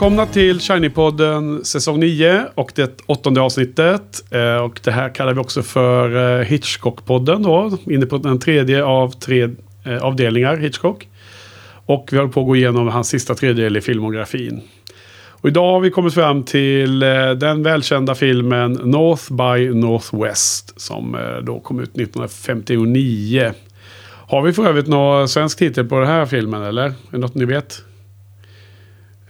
Välkomna till Shiny-podden säsong 9 och det åttonde avsnittet. Eh, och det här kallar vi också för eh, Hitchcock-podden då. Inne på den tredje av tre eh, avdelningar Hitchcock. Och vi håller på att gå igenom hans sista tredjedel i filmografin. Och idag har vi kommit fram till den välkända filmen North by Northwest. Som då kom ut 1959. Har vi för övrigt någon svensk titel på den här filmen eller? Är det något ni vet?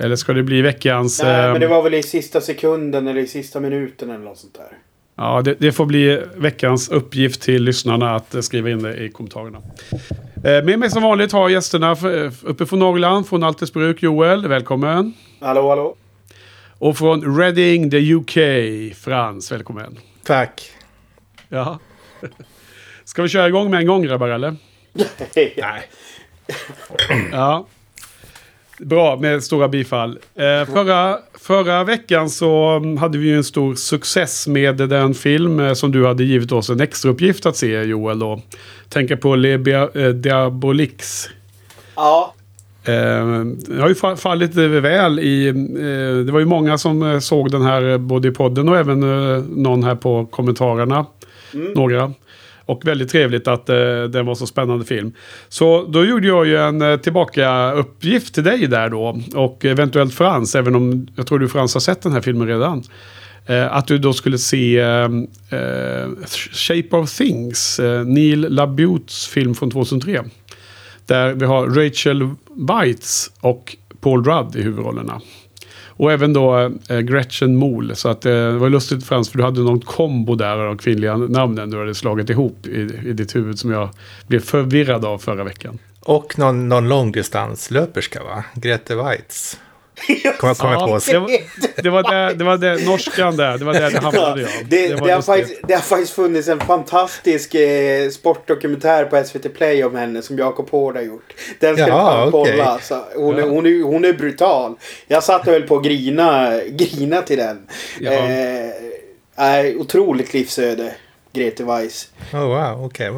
Eller ska det bli veckans... Nej, eh, men det var väl i sista sekunden eller i sista minuten eller något sånt där. Ja, det, det får bli veckans uppgift till lyssnarna att eh, skriva in det i kommentarerna. Eh, med mig som vanligt har gästerna f- uppe från Norrland, från Altersbruk, Joel. Välkommen. Hallå, hallå? Och från Reading, the UK, Frans. Välkommen. Tack. Ja. Ska vi köra igång med en gång grabbar eller? Nej. Ja. Bra med stora bifall. Eh, förra, förra veckan så mm, hade vi ju en stor success med den film eh, som du hade givit oss en extra uppgift att se Joel då. Tänker på Le eh, Diabolix. Ja, Eh, det har ju fa- fallit väl i... Eh, det var ju många som eh, såg den här både i podden och även någon här på kommentarerna. Några. Och väldigt trevligt att eh, det var så spännande film. Så då gjorde jag ju en eh, tillbaka uppgift till dig där då. Och eventuellt Frans, även om jag tror du Frans har sett den här filmen redan. Eh, att du då skulle se eh, eh, Shape of Things, eh, Neil LaButes film från 2003. Där vi har Rachel Weitz och Paul Rudd i huvudrollerna. Och även då eh, Gretchen Mol. Så att, eh, det var lustigt Frans, för du hade någon kombo där av de kvinnliga namnen du hade slagit ihop i, i ditt huvud som jag blev förvirrad av förra veckan. Och någon, någon långdistanslöperska va? Grete Weitz. Kommer kom jag på. det, var, det var det, det var det, norskan där, det var där det hamnade jag. det, var det, har faktiskt, det har faktiskt funnits en fantastisk eh, sportdokumentär på SVT Play om henne som Jakob Hård har gjort. Den ska Jaha, du okej. kolla. Så hon, är, Ja. hon, är, hon är brutal. Jag satt och höll på att grina, grina till den. Ja. Eh, otroligt livsöde, Grete Weiss. Oh, wow, okej.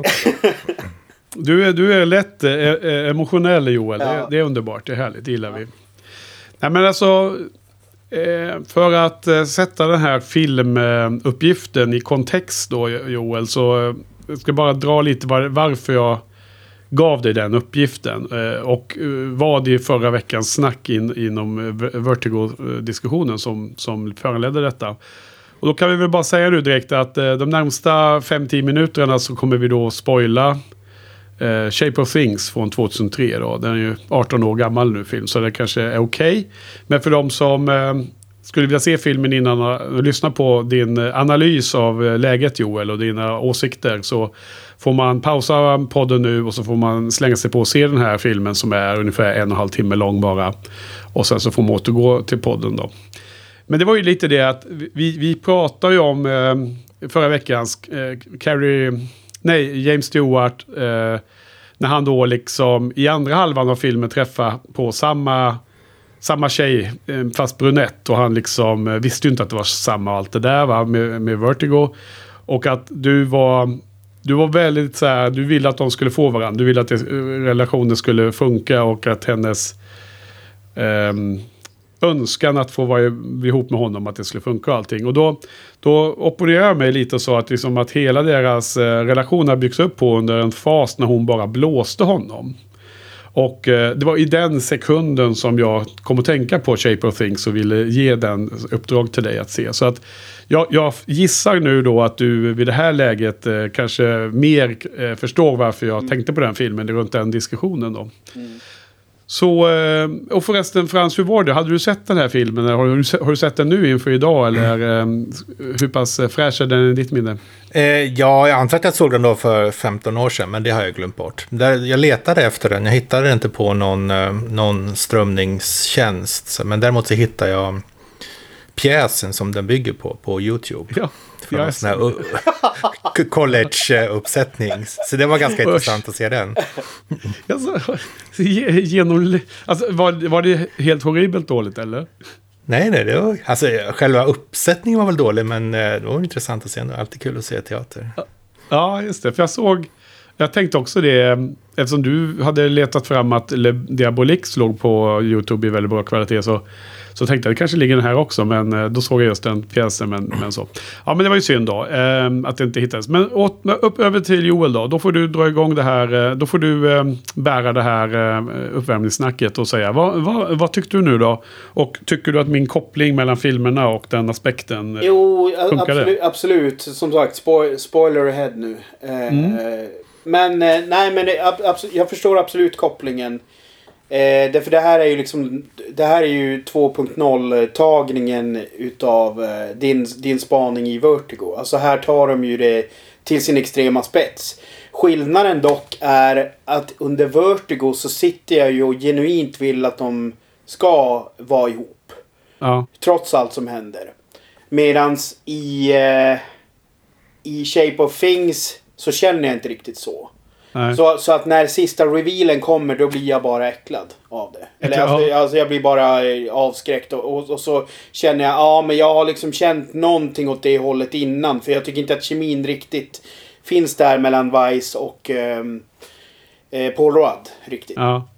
Du är, du är lätt eh, eh, emotionell Joel. Det, Ja. det är underbart, det är härligt, det gillar vi. Nej men alltså, eh, för att eh, sätta den här filmuppgiften i kontext då Joel, så eh, jag ska bara dra lite varför jag gav dig den uppgiften. Och vad i förra veckans snack in, inom Vertigo-diskussionen som, som föranledde detta. Och då kan vi väl bara säga nu direkt att de närmsta 5-10 minuterna så kommer vi då spoila eh, Shape of Things från 2003. Då. Den är ju 18 år gammal nu film så det kanske är okej. Men för de som eh, skulle vilja se filmen innan och lyssna på din eh, analys av eh, läget Joel och dina åsikter så får man pausa podden nu och så får man slänga sig på och se den här filmen som är ungefär en och en halv timme lång bara. Och sen så får man återgå till podden då. Men det var ju lite det att vi, vi pratade ju om eh, förra veckans eh, Carrie, nej, James Stewart. Eh, när han då liksom i andra halvan av filmen träffar på samma, samma tjej, eh, fast brunett. Och han liksom eh, visste ju inte att det var samma och allt det där va, med, med Vertigo. Och att du var, du var väldigt så här, du ville att de skulle få varandra. Du ville att det, eh, relationen skulle funka och att hennes ehm, önskan att få vara ihop med honom, att det skulle funka och allting. Och då, då opponerade jag mig lite och sa att, liksom att hela deras eh, relation har byggts upp på under en fas när hon bara blåste honom. Och eh, det var i den sekunden som jag kom att tänka på Shape of Things och ville ge den uppdrag till dig att se. Så att jag, jag gissar nu då att du vid det här läget eh, kanske mer förstår varför jag tänkte på den filmen runt den diskussionen då. Så, eh, och förresten Frans, hur var det? Hade du sett den här filmen? Har du, har du sett den nu inför idag? Eller mm. hur pass eh, fräsch är den i ditt minne? Eh, ja, jag antar att jag såg den då för 15 år sedan, men det har jag glömt bort. Där, jag letade efter den, jag hittade den inte på någon, någon strömningstjänst. Men däremot så hittade jag pjäsen som den bygger på, på YouTube. Ja, Från en sån här college-uppsättning. Så det var ganska intressant att se den. Alltså, ge- genom, alltså, var, var det helt horribelt dåligt eller? Nej, nej, det var, alltså själva uppsättningen var väl dålig, men eh, det var intressant att se. Det är alltid kul att se teater. Ja, just det. För jag såg... Jag tänkte också det, eftersom du hade letat fram att Le Diabolix låg på YouTube i väldigt bra kvalitet så Så tänkte jag det kanske ligger den här också, men eh, då såg jag just den pjäsen. Men, men så. Ja, men det var ju synd då eh, att det inte hittades. Men åt, upp över till Joel då. Då får du dra igång det här. Eh, då får du eh, bära det här eh, uppvärmningssnacket och säga vad, vad, vad tyckte du nu då? Och tycker du att min koppling mellan filmerna och den aspekten Jo, absolut, absolut. Som sagt, spoil, spoiler ahead nu. Eh, Mm. Men nej, men det, ab, jag förstår absolut kopplingen. Eh, därför det här är ju liksom Det här är ju 2.0 tagningen utav eh, din, din spaning i Vertigo. Alltså här tar de ju det till sin extrema spets. Skillnaden dock är att under Vertigo så sitter jag ju och genuint vill att de ska vara ihop. Ja, Trots allt som händer. Medans i, eh, i Shape of Things så känner jag inte riktigt så. Nej. Så, så att när sista revealen kommer då blir jag bara äcklad av det. Eller alltså, alltså jag blir bara eh, avskräckt och, och, och så känner jag ja men jag har liksom känt någonting åt det hållet innan. För jag tycker inte att kemin riktigt finns där mellan Vice och ehm, eh, Paul Rudd riktigt. Ja.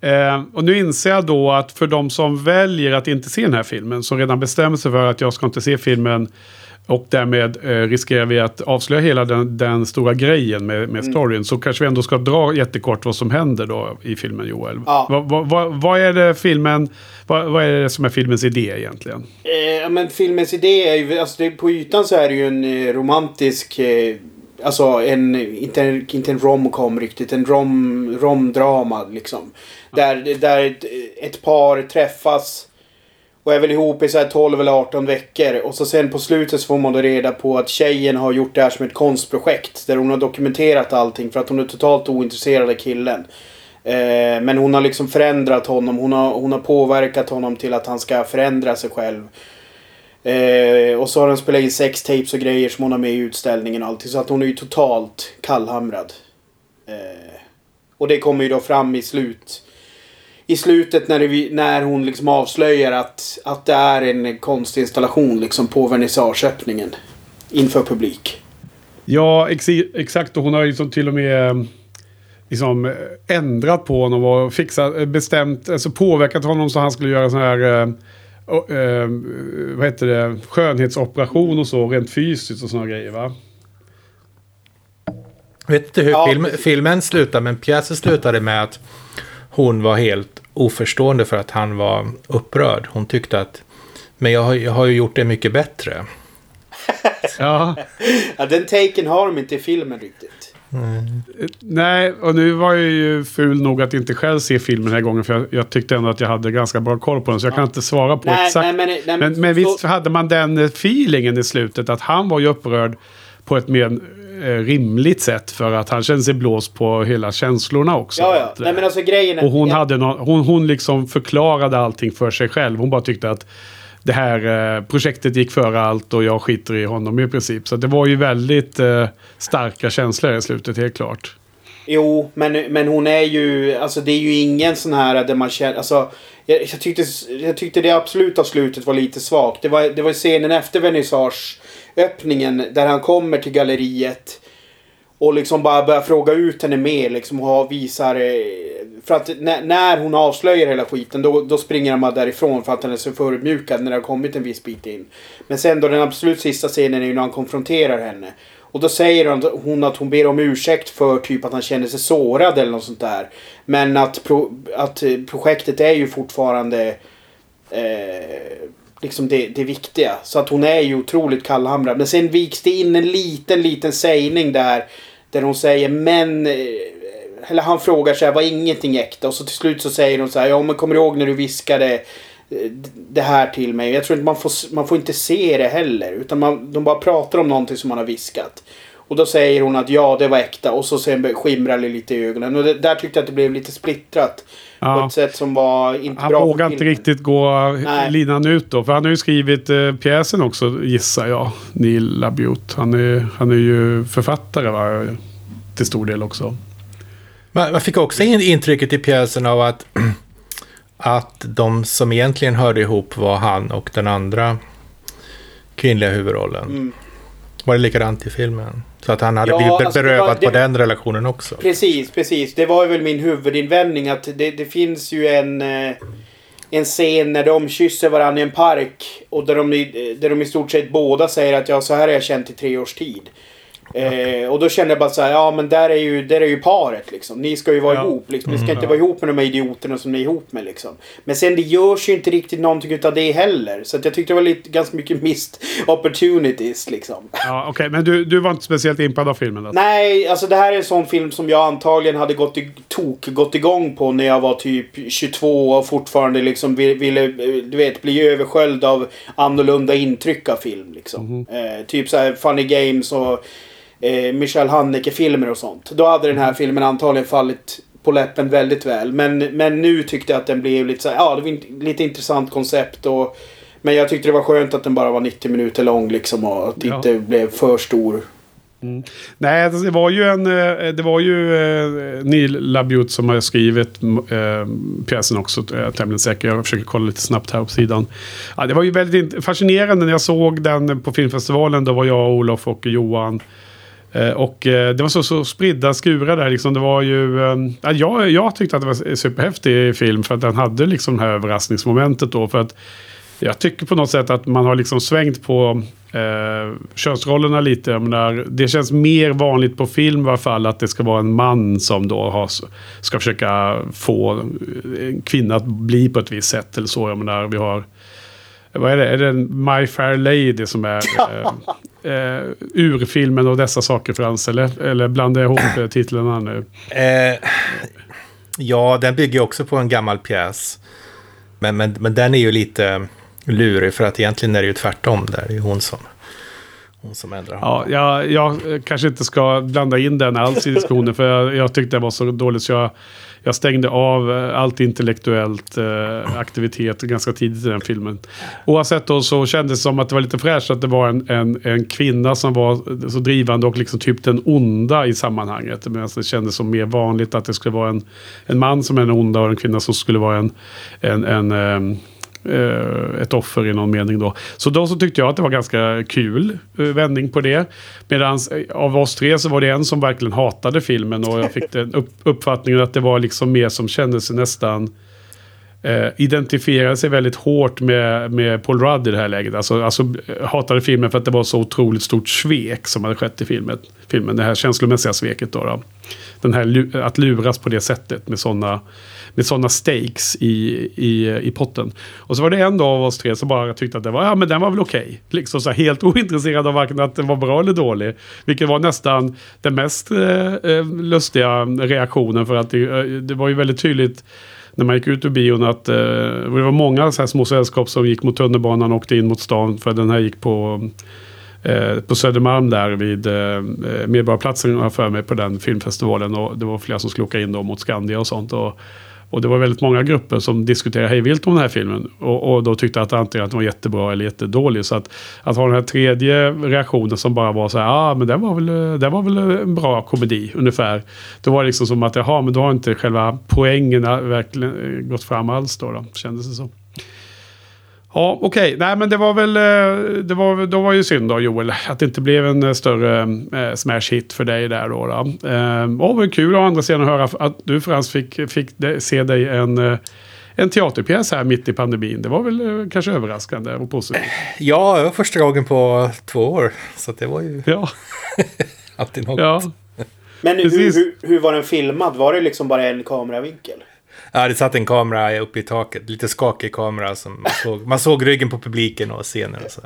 Eh, och nu inser jag då att för de som väljer att inte se den här filmen, som redan bestämmer sig för att jag ska inte se filmen och därmed eh, riskerar vi att avslöja hela den, den stora grejen med, Mm. med storyn. Så kanske vi ändå ska dra jättekort vad som händer då i filmen Joel. Ja. Vad, vad, vad, vad är det filmen, vad, är det som är filmens idé egentligen? Eh, ja, men filmens idé är ju, alltså det, på ytan så är det ju en eh, romantisk, eh, alltså en, inte, en- inte en romcom riktigt, en rom, romdrama liksom. Där, där ett, ett par träffas och är väl ihop i så här 12 eller 18 veckor. Och så sen på slutet så får man då reda på att tjejen har gjort det här som ett konstprojekt. Där hon har dokumenterat allting för att hon är totalt ointresserad av killen. Eh, men hon har liksom förändrat honom. Hon har, hon har påverkat honom till att han ska förändra sig själv. Eh, och så har de spelat in sextapes och grejer som hon har med i utställningen och allting. Så att hon är ju totalt kallhamrad. Eh, och det kommer ju då fram i slut. I slutet när, det, när hon liksom avslöjar att, att det är en konstinstallation liksom på vernissageöppningen. Inför publik. Ja, ex exakt. Och hon har ju liksom till och med eh, liksom, eh, ändrat på honom och fixat, eh, bestämt, alltså påverkat honom så han skulle göra sån här eh, eh, vad heter det, skönhetsoperation och så rent fysiskt och såna grejer va? Vet inte hur Ja, film, filmen slutar, men pjäsen slutade med att hon var helt oförstående för att han var upprörd. Hon tyckte att, men jag har, jag har ju gjort det mycket bättre. Ja, Ja, den taken har de inte i filmen riktigt. eh, nej, och nu var jag ju ful nog att inte själv se filmen den här gången för jag, jag tyckte ändå att jag hade ganska bra koll på den så jag kan inte svara på Nej, exakt. nej, men- nej, men, men så- visst hade man den feelingen i slutet att han var ju upprörd på ett mer rimligt sätt för att han kände sig blåst på hela känslorna också. Ja, ja. Eh, Nej, men alltså grejen är... Och hon, ja, hade nå- hon, hon liksom förklarade allting för sig själv. Hon bara tyckte att det här eh, projektet gick före allt och jag skiter i honom i princip. Så det var ju väldigt eh, starka känslor i slutet, helt klart. Jo, men, men hon är ju... Alltså det är ju ingen sån här där man känner... Alltså, jag, jag, tyckte, jag tyckte det absoluta slutet var lite svagt. Det var, det var scenen efter öppningen där han kommer till galleriet. Och liksom bara börjar fråga ut henne mer liksom och visar... Eh, för att när, när hon avslöjar hela skiten då, då springer han bara därifrån för att han är så förödmjukad när det har kommit en viss bit in. Men sen då den absolut sista scenen är ju när han konfronterar henne. Och då säger hon, att hon ber om ursäkt för typ att han känner sig sårad eller något sånt där. Men att, pro, att eh, projektet är ju fortfarande eh, liksom det, det viktiga. Så att hon är ju otroligt kallhamrad. Men sen viks det in en liten, liten sägning där. Där hon säger men... Eh, eller han frågar så här, var ingenting äkta? Och så till slut så säger hon så här, ja men kommer du ihåg när du viskade eh, det här till mig? Jag tror inte man får, man får inte se det heller. Utan man, de bara pratar om någonting som man har viskat. Och då säger hon att ja, det var äkta. Och så sen skimrar det lite i ögonen. Och det, där tyckte jag att det blev lite splittrat. På Ja. ett sätt som var inte Han bra för vågar inte riktigt gå Nej. linan ut då. För han har ju skrivit eh, pjäsen också, gissar jag. Neil LaBute. Han är, han är ju författare va? Till stor del också. Man, man fick också in intrycket i pjäsen av att, att de som egentligen hörde ihop var han och den andra kvinnliga huvudrollen. Mm. Var det likadant i filmen? Så att han hade Ja, blivit alltså, berövad var- på det- den relationen också. Precis, precis. Det var väl min huvudinvändning att det, det finns ju en... Eh, en scen när de kysser varandra i en park. Och där de, där de i stort sett båda säger att ja, så här har jag känt i tre års tid. Eh, och då kände jag bara så här, ja men där är ju, där är ju paret liksom. Ni ska ju vara Ja. ihop liksom. Ni ska inte Ja. vara ihop med de här idioterna som ni är ihop med liksom. Men sen det görs ju inte riktigt någonting utav det heller. Så jag tyckte det var lite, ganska mycket missed opportunities liksom. Ja, Okej, men du, du var inte speciellt impad av filmen? Alltså. Nej, alltså det här är en sån film som jag antagligen hade gått i, tok gått igång på när jag var typ 22 och fortfarande liksom ville, du vet, bli översköljd av annorlunda intryck av film. Liksom. Eh, typ så här Funny Games och eh, Michel Haneke-filmer och sånt. Då hade den här filmen antagligen fallit på läppen väldigt väl. Men, men nu tyckte jag att den blev lite så här, ja det var lite intressant koncept och men jag tyckte det var skönt att den bara var 90 minuter lång liksom och att det Ja. inte blev för stor. Nej, alltså, det var ju en... eh, Det var ju eh, Neil LaBute som har skrivit eh, pjäsen också. Jag är tämligen säker. Jag försöker kolla lite snabbt här på sidan. Ja, det var ju väldigt fascinerande när jag såg den på filmfestivalen. Då var jag, Olof och Johan. Eh, och eh, det var så, så spridda skurar där. Liksom. Det var ju, ehm, jag, jag tyckte att det var en superhäftig film. För att den hade liksom det här överraskningsmomentet då. För att jag tycker på något sätt att man har liksom svängt på eh, könsrollerna lite. Jag menar, det känns mer vanligt på film i alla fall att det ska vara en man som då har, ska försöka få en kvinna att bli på ett visst sätt. Eller så. Jag menar, vi har... Vad är det? Är det My Fair Lady som är eh, eh, urfilmen och dessa saker Frans? Eller, eller blandar jag ihop eh, titlarna nu? Eh, ja, den bygger också på en gammal pjäs. Men, men, men den är ju lite lurig för att egentligen är det ju tvärtom där. Det är ju hon som, hon som ändrar Ja, jag, jag eh, kanske inte ska blanda in den alls i diskussionen. för jag, jag tyckte det var så dåligt så jag, jag stängde av eh, allt intellektuellt eh, aktivitet ganska tidigt i den filmen. Oavsett då så kändes det som att det var lite fräscht att det var en, en, en kvinna som var eh, så drivande och liksom typ den onda i sammanhanget. Medan alltså, det kändes som mer vanligt att det skulle vara en, en man som är den onda och en kvinna som skulle vara en, en, en eh, eh, ett offer i någon mening då. Så då så tyckte jag att det var ganska kul eh, vändning på det. Medan eh, av oss tre så var det en som verkligen hatade filmen och jag fick den upp, uppfattningen att det var liksom mer som kände sig nästan eh, identifierade sig väldigt hårt med, med Paul Rudd i det här läget. Alltså, alltså eh, hatade filmen för att det var så otroligt stort svek som hade skett i filmen. filmen det här känslomässiga sveket då. då. Den här att luras på det sättet med sådana med såna stakes i, i, i potten. Och så var det en av oss tre som bara tyckte att det var, ja, men den var väl okej. Liksom så här, helt ointresserad av varken att den var bra eller dålig. Vilket var nästan den mest eh, eh lustiga reaktionen. För att det, eh, det var ju väldigt tydligt när man gick ut ur bion att eh, det var många så här små sällskap som gick mot tunnelbanan och åkte in mot stan. För den här gick på, eh, på Södermalm där vid eh, eh, Medborgarplatsen har jag för mig på den filmfestivalen. Och det var flera som skulle åka in då mot Skandia och sånt. Och, och det var väldigt många grupper som diskuterade hejvilt om den här filmen. Och, och då tyckte att antingen att den var jättebra eller jättedålig. Så att, att ha den här tredje reaktionen som bara var så här, ja ah, men det var, väl, det var väl en bra komedi ungefär. Då var det liksom som att, jaha men då har inte själva poängerna verkligen gått fram alls då. då kändes det som. Ja, okej. Nej, men det var väl... eh, Det var, då var ju synd då, Joel, att det inte blev en eh, större eh, smash hit för dig där då. då. Eh, och det var kul å andra sidan att höra att du Frans fick, fick de, se dig en, eh, en teaterpjäs här mitt i pandemin. Det var väl eh, kanske överraskande och positivt. Ja, det var första gången på två år. Så det var ju Ja, alltid något. ja. Men hur, hur, hur var den filmad? Var det liksom bara en kameravinkel? Ja, det satt en kamera uppe i taket. Lite skakig kamera. Som man, såg, man såg ryggen på publiken och scenen och så.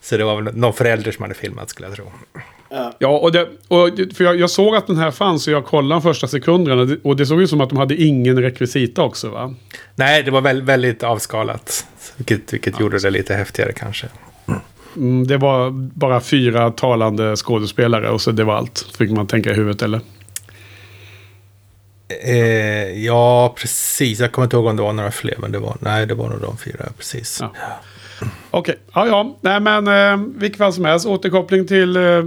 Så det var väl någon förälder som hade filmat skulle jag tro. Ja, och, det, och för jag, jag såg att den här fanns och jag kollade de första sekunderna. och det- såg ut som att de hade ingen rekvisita också va? Nej, det var väl, väldigt avskalat. Vilket, vilket gjorde det lite häftigare kanske. Mm, det var bara fyra talande skådespelare och så det var allt. Fick man tänka i huvudet eller? Eh, ja, precis. Jag kommer inte ihåg om det var några fler. Men det var, nej, det var nog de fyra. Precis. Ja. Okej, ja ja. Nej men eh, vilket fall som helst. Återkoppling till eh, eh,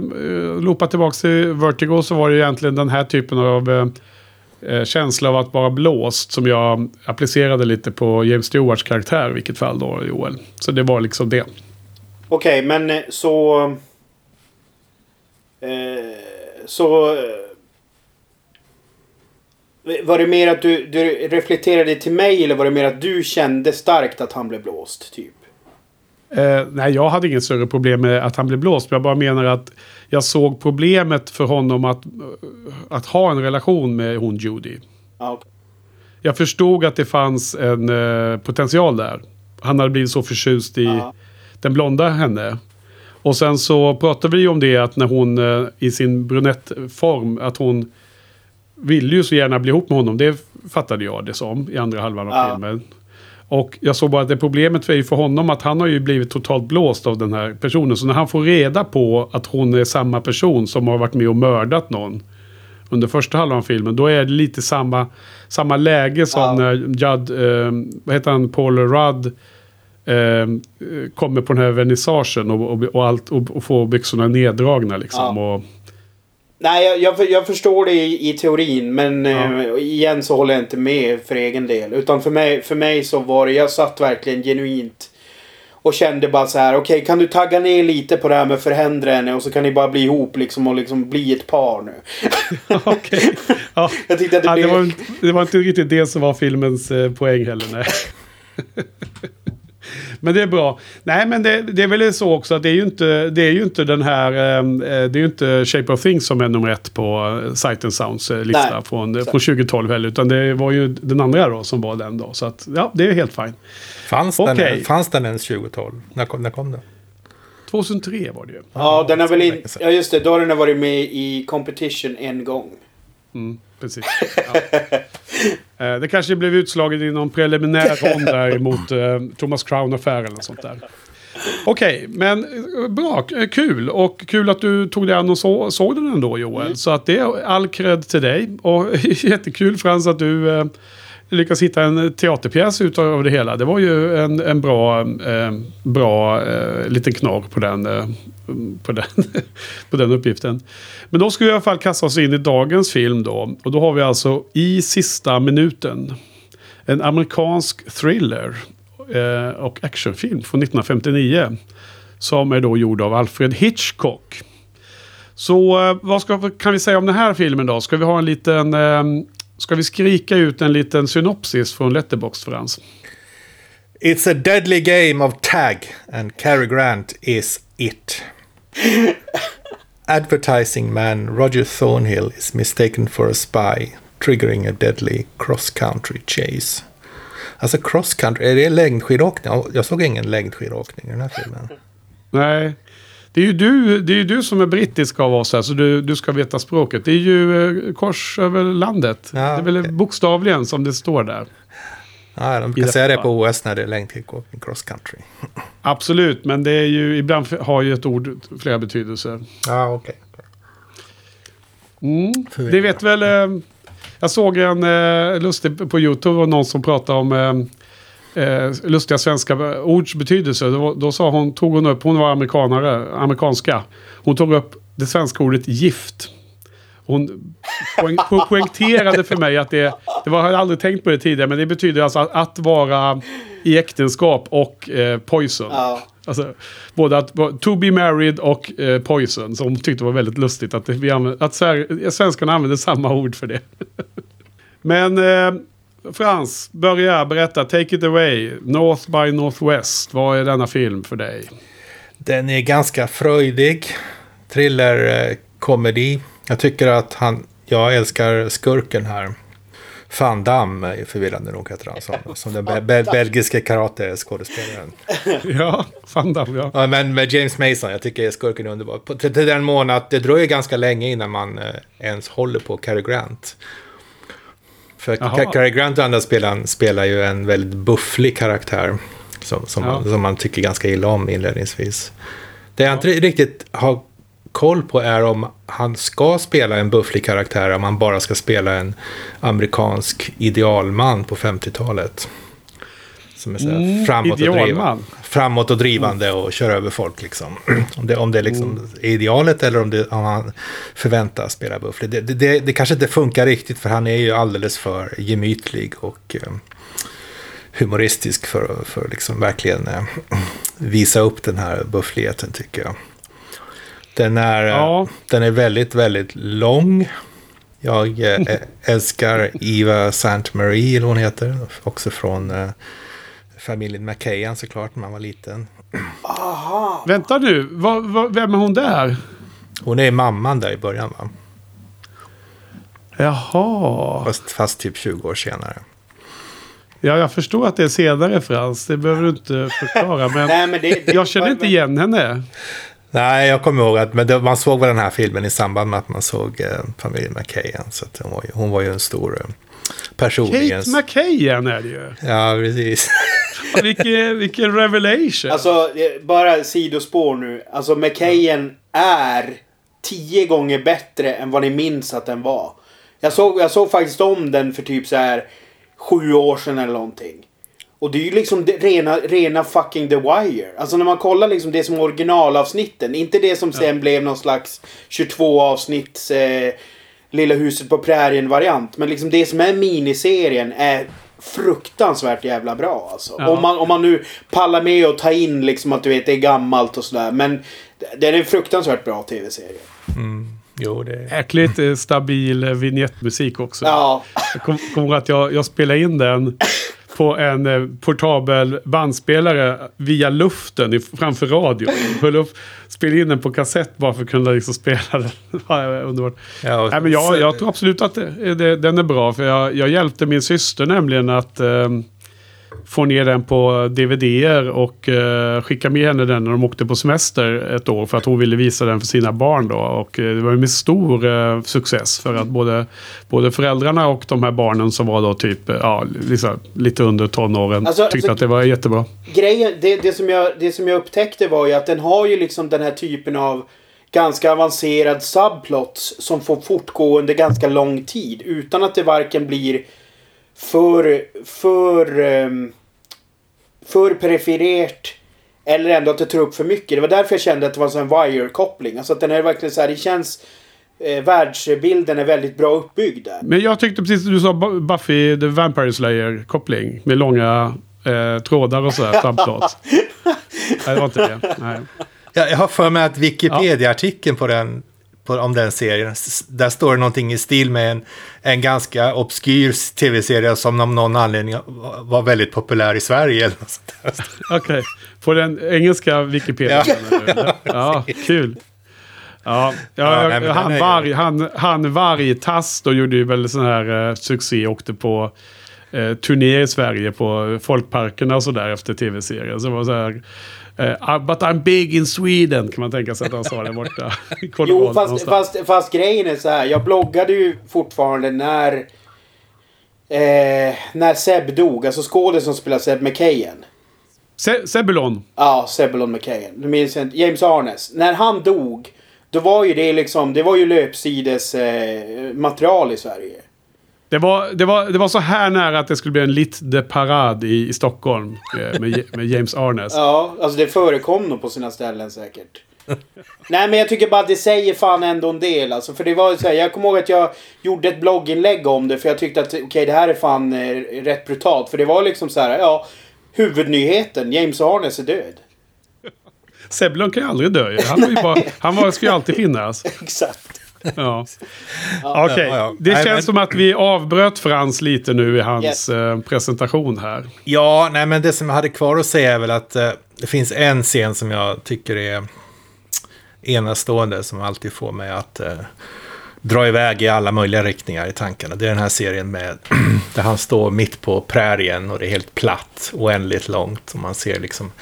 loopa tillbaka till Vertigo så var det egentligen den här typen av eh, eh, känsla av att vara blåst som jag applicerade lite på James Stewarts karaktär i vilket fall då Joel. Så det var liksom det. Okej, men eh, så... Eh, så... eh, Var det mer att du, du reflekterade till mig eller var det mer att du kände starkt att han blev blåst? Typ? Eh, nej, jag hade inget större problem med att han blev blåst. Jag bara menar att jag såg problemet för honom att, att ha en relation med hon Judy. Ja, okej. Jag förstod att det fanns en eh, potential där. Han hade blivit så förtjust i Ja. den blonda henne. Och sen så pratade vi om det att när hon eh, i sin brunettform att hon ville ju så gärna bli ihop med honom. Det fattade jag det som i andra halvan av Ja. filmen. Och jag såg bara att det problemet är ju för honom att han har ju blivit totalt blåst av den här personen. Så när han får reda på att hon är samma person som har varit med och mördat någon under första halvan av filmen. Då är det lite samma, samma läge som Ja. när Judd, eh, vad heter han, Paul Rudd eh, kommer på den här vernissagen och, och, och, allt, och, och får byxorna neddragna liksom. Ja. Och, Nej, jag, jag, jag förstår det i, i teorin men Ja. eh, igen så håller jag inte med för egen del. Utan för mig, för mig så var det, jag satt verkligen genuint och kände bara så här, okej kan du tagga ner lite på det här med förhindra henne och så kan ni bara bli ihop liksom och liksom bli ett par nu. Okej. Ja. Jag tyckte att det Ja, det, blev... var, inte- det var inte riktigt det som var filmens eh, poäng heller. Nej. men det är bra. Nej, men det, det är väl så också att det är ju inte, det är ju inte den här... eh, det är ju inte Shape of Things som är nummer ett på eh, Sight and Sounds eh, lista Nej, från, från 2012 heller. Utan det var ju den andra då som var den då. Så att ja, det är helt fine. Fanns, den, Okej. fanns den ens 2012? När kom, när kom den? 2003 var det ju. Ja, den har väl in... Ja, just det. Då har den varit med i competition en gång. Mm, precis. Ja. Eh, Det kanske blev utslaget i någon preliminär rond där mot eh, Thomas Crown-affären eller sånt där. Okej, men eh, bra, kul. Och kul att du tog dig an och så, såg den ändå Joel. Så att det är all cred till dig. Och jättekul Frans att du eh, lyckas hitta en teaterpjäs utav det hela. Det var ju en, en bra, eh, bra eh, liten knorr på den, eh, på, den, på den uppgiften. Men då ska vi i alla fall kasta oss in i dagens film då. Och då har vi alltså I sista minuten. En amerikansk thriller eh, och actionfilm från 1959. Som är då gjord av Alfred Hitchcock. Så eh, vad ska, kan vi säga om den här filmen då? Ska vi ha en liten... Eh, Ska vi skrika ut en liten synopsis från Letterboxd Frans? It's a deadly game of tag and Cary Grant is it. Advertising man Roger Thornhill is mistaken for a spy, triggering a deadly cross-country chase. Alltså cross-country, är det längdskidåkning? Ja, Jag såg ingen längdskidåkning i den här filmen. Nej. Det är ju du, det är du som är brittisk av oss här, så du, du ska veta språket. Det är ju eh, kors över landet. Ja, det är väl okej. bokstavligen som det står där. Ja, de brukar säga det på OS när det är längdskidåkning, cross-country. Absolut, men det är ju ibland har ju ett ord flera betydelser. Ja, okej. Mm. Förvirrande. Det vet väl... Eh, jag såg en eh, lustig på YouTube och någon som pratade om eh, eh, lustiga svenska ords betydelse. Då, då sa hon, tog hon upp, hon var amerikanare, amerikanska. Hon tog upp det svenska ordet gift. Hon poäng, po- poängterade för mig att det, det var, jag hade aldrig tänkt på det tidigare, men det betyder alltså att, att vara i äktenskap och eh, poison. Ja. Alltså, både att to be married och eh, poison. Som hon tyckte var väldigt lustigt att, vi använder, att svenskarna använder samma ord för det. Men eh, Frans, börja berätta. Take it away. North by Northwest. Vad är denna film för dig? Den är ganska fröjdig. Thriller, eh, komedi. Jag tycker att han... Jag älskar skurken här. Van Damme förvirrande nog heter han. Som, som den be- be- belgiska karate-skådespelaren. ja, Van Damme, ja. Ja, men med James Mason, jag tycker skurken är underbar. På, till, till den mån att det dröjer ganska länge innan man eh, ens håller på Cary Grant. För Cary Grant och andra spelaren spelar ju en väldigt bufflig karaktär. Som, som, Ja. man, som man tycker ganska illa om inledningsvis. Det jag inte riktigt har koll på är om han ska spela en bufflig karaktär. Om han bara ska spela en amerikansk idealman på 50-talet. Som är så här Mm, framåt, och framåt och drivande och kör över folk. Liksom. Om, det, om det är liksom är idealet eller om, det, om han förväntas spela bufflig. Det, det, det, kanske inte funkar riktigt för han är ju alldeles för gemytlig och eh, humoristisk för att liksom verkligen eh, visa upp den här buffligheten tycker jag. Den är, eh, Ja. den är väldigt, väldigt lång. Jag eh, älskar Eva St. Marie, eller hon heter. Också från eh, familjen McKayan såklart, när man var liten. Aha. Vänta nu, vad, vad, vem är hon där? Hon är mamman där i början va? Jaha. Fast, fast typ 20 år senare. Ja, jag förstår att det är senare Frans. Det behöver du inte förklara. Men, Nej, men det, det, jag känner inte igen henne. Nej, jag kommer ihåg att men det, man såg väl den här filmen i samband med att man såg eh, familjen McKayan. Så att hon, var ju, hon var ju en stor eh, person. Kate McKayan är det ju. Ja, precis. Vilken, vilken revelation. Alltså, bara sidospår nu. Alltså, McKayen är tio gånger bättre än vad ni minns att den var. Jag såg, jag såg faktiskt om den för typ så här sju år sedan eller någonting. Och det är ju liksom rena, rena fucking The Wire. Alltså när man kollar liksom det som originalavsnitten. Inte det som sen blev någon slags 22 avsnitts eh, Lilla huset på prärien variant. Men liksom det som är miniserien är fruktansvärt jävla bra alltså. Ja. Om, man, om man nu pallar med och ta in liksom att du vet det är gammalt och sådär. Men det är en fruktansvärt bra tv-serie. Jo, det Äckligt eh, stabil eh, vignettmusik också. Ja. Jag kom- kommer ihåg att jag, jag spelade in den på en eh, portabel bandspelare via luften framför radion. Höll upp, spelade in den på kassett bara för att kunna liksom spela den. Underbart. Ja, Nej, men jag, jag tror absolut att det, det, den är bra. För jag, jag hjälpte min syster nämligen att eh, få ner den på DVD-er och eh, skicka med henne den när de åkte på semester ett år. För att hon ville visa den för sina barn då. Och eh, det var ju med stor eh, success. För att både, både föräldrarna och de här barnen som var då typ eh, ja, liksom, lite under tonåren Alltså, tyckte alltså- att det var jättebra. grejen, det, det, som jag, det som jag upptäckte var ju att den har ju liksom den här typen av ganska avancerad subplots som får fortgå under ganska lång tid utan att det varken blir för, för, um, för periferert eller ändå att det tar upp för mycket. Det var därför jag kände att det var en wire-koppling. Alltså att den är verkligen så här, det känns... Eh, världsbilden är väldigt bra uppbyggd där. Men jag tyckte precis som du sa Bu- Buffy the Vampire Slayer-koppling. Med långa eh, trådar och sådär. subplot. Nej, det var inte det. Nej. Jag, jag har för mig att Wikipedia-artikeln på den, på, om den serien, där står det någonting i stil med en, en ganska obskyr tv-serie som av någon anledning var väldigt populär i Sverige. Okej. På den engelska Wikipedia. Ja, ja kul. Ja, Ja, ja, nej, han, är varg, han, han Vargtass då gjorde ju väl sån här eh, succé. Åkte på eh, turné i Sverige på folkparkerna och sådär efter tv-serien. Så det var så här. Eh, but I'm big in Sweden kan man tänka sig att han sa där borta. Jo, fast, fast, fast grejen är så här. Jag bloggade ju fortfarande när... Eh, när Seb dog. Alltså skådespelaren som spelar Seb McKayen. Se, Sebulon. Ja, Sebulon McKayen. Du minns inte? James Arnes. När han dog. Då var ju det liksom... Det var ju löpsides eh, material i Sverige. Det var, det, var, det var så här nära att det skulle bli en lit de parad i, i Stockholm eh, med, med James Arnes. Ja, alltså det förekom nog på sina ställen säkert. Nej men jag tycker bara att det säger fan ändå en del alltså. För det var så här, jag kommer ihåg att jag gjorde ett blogginlägg om det. För jag tyckte att okej det här är fan eh, rätt brutalt. För det var liksom så här, ja. Huvudnyheten, James Arnes är död. Sebulon kan ju aldrig dö. Han, var ju bara, han var, ska ju alltid finnas. Exakt. Ja. Okej, Ja, ja. det Nej, känns men- som att vi avbröt Frans lite nu i hans Yes. eh, presentation här. Ja, nej men det som jag hade kvar att säga är väl att eh, det finns en scen som jag tycker är enastående som alltid får mig att eh, dra iväg i alla möjliga riktningar i tankarna. Det är den här serien med där han står mitt på prärien och det är helt platt, oändligt långt och man ser liksom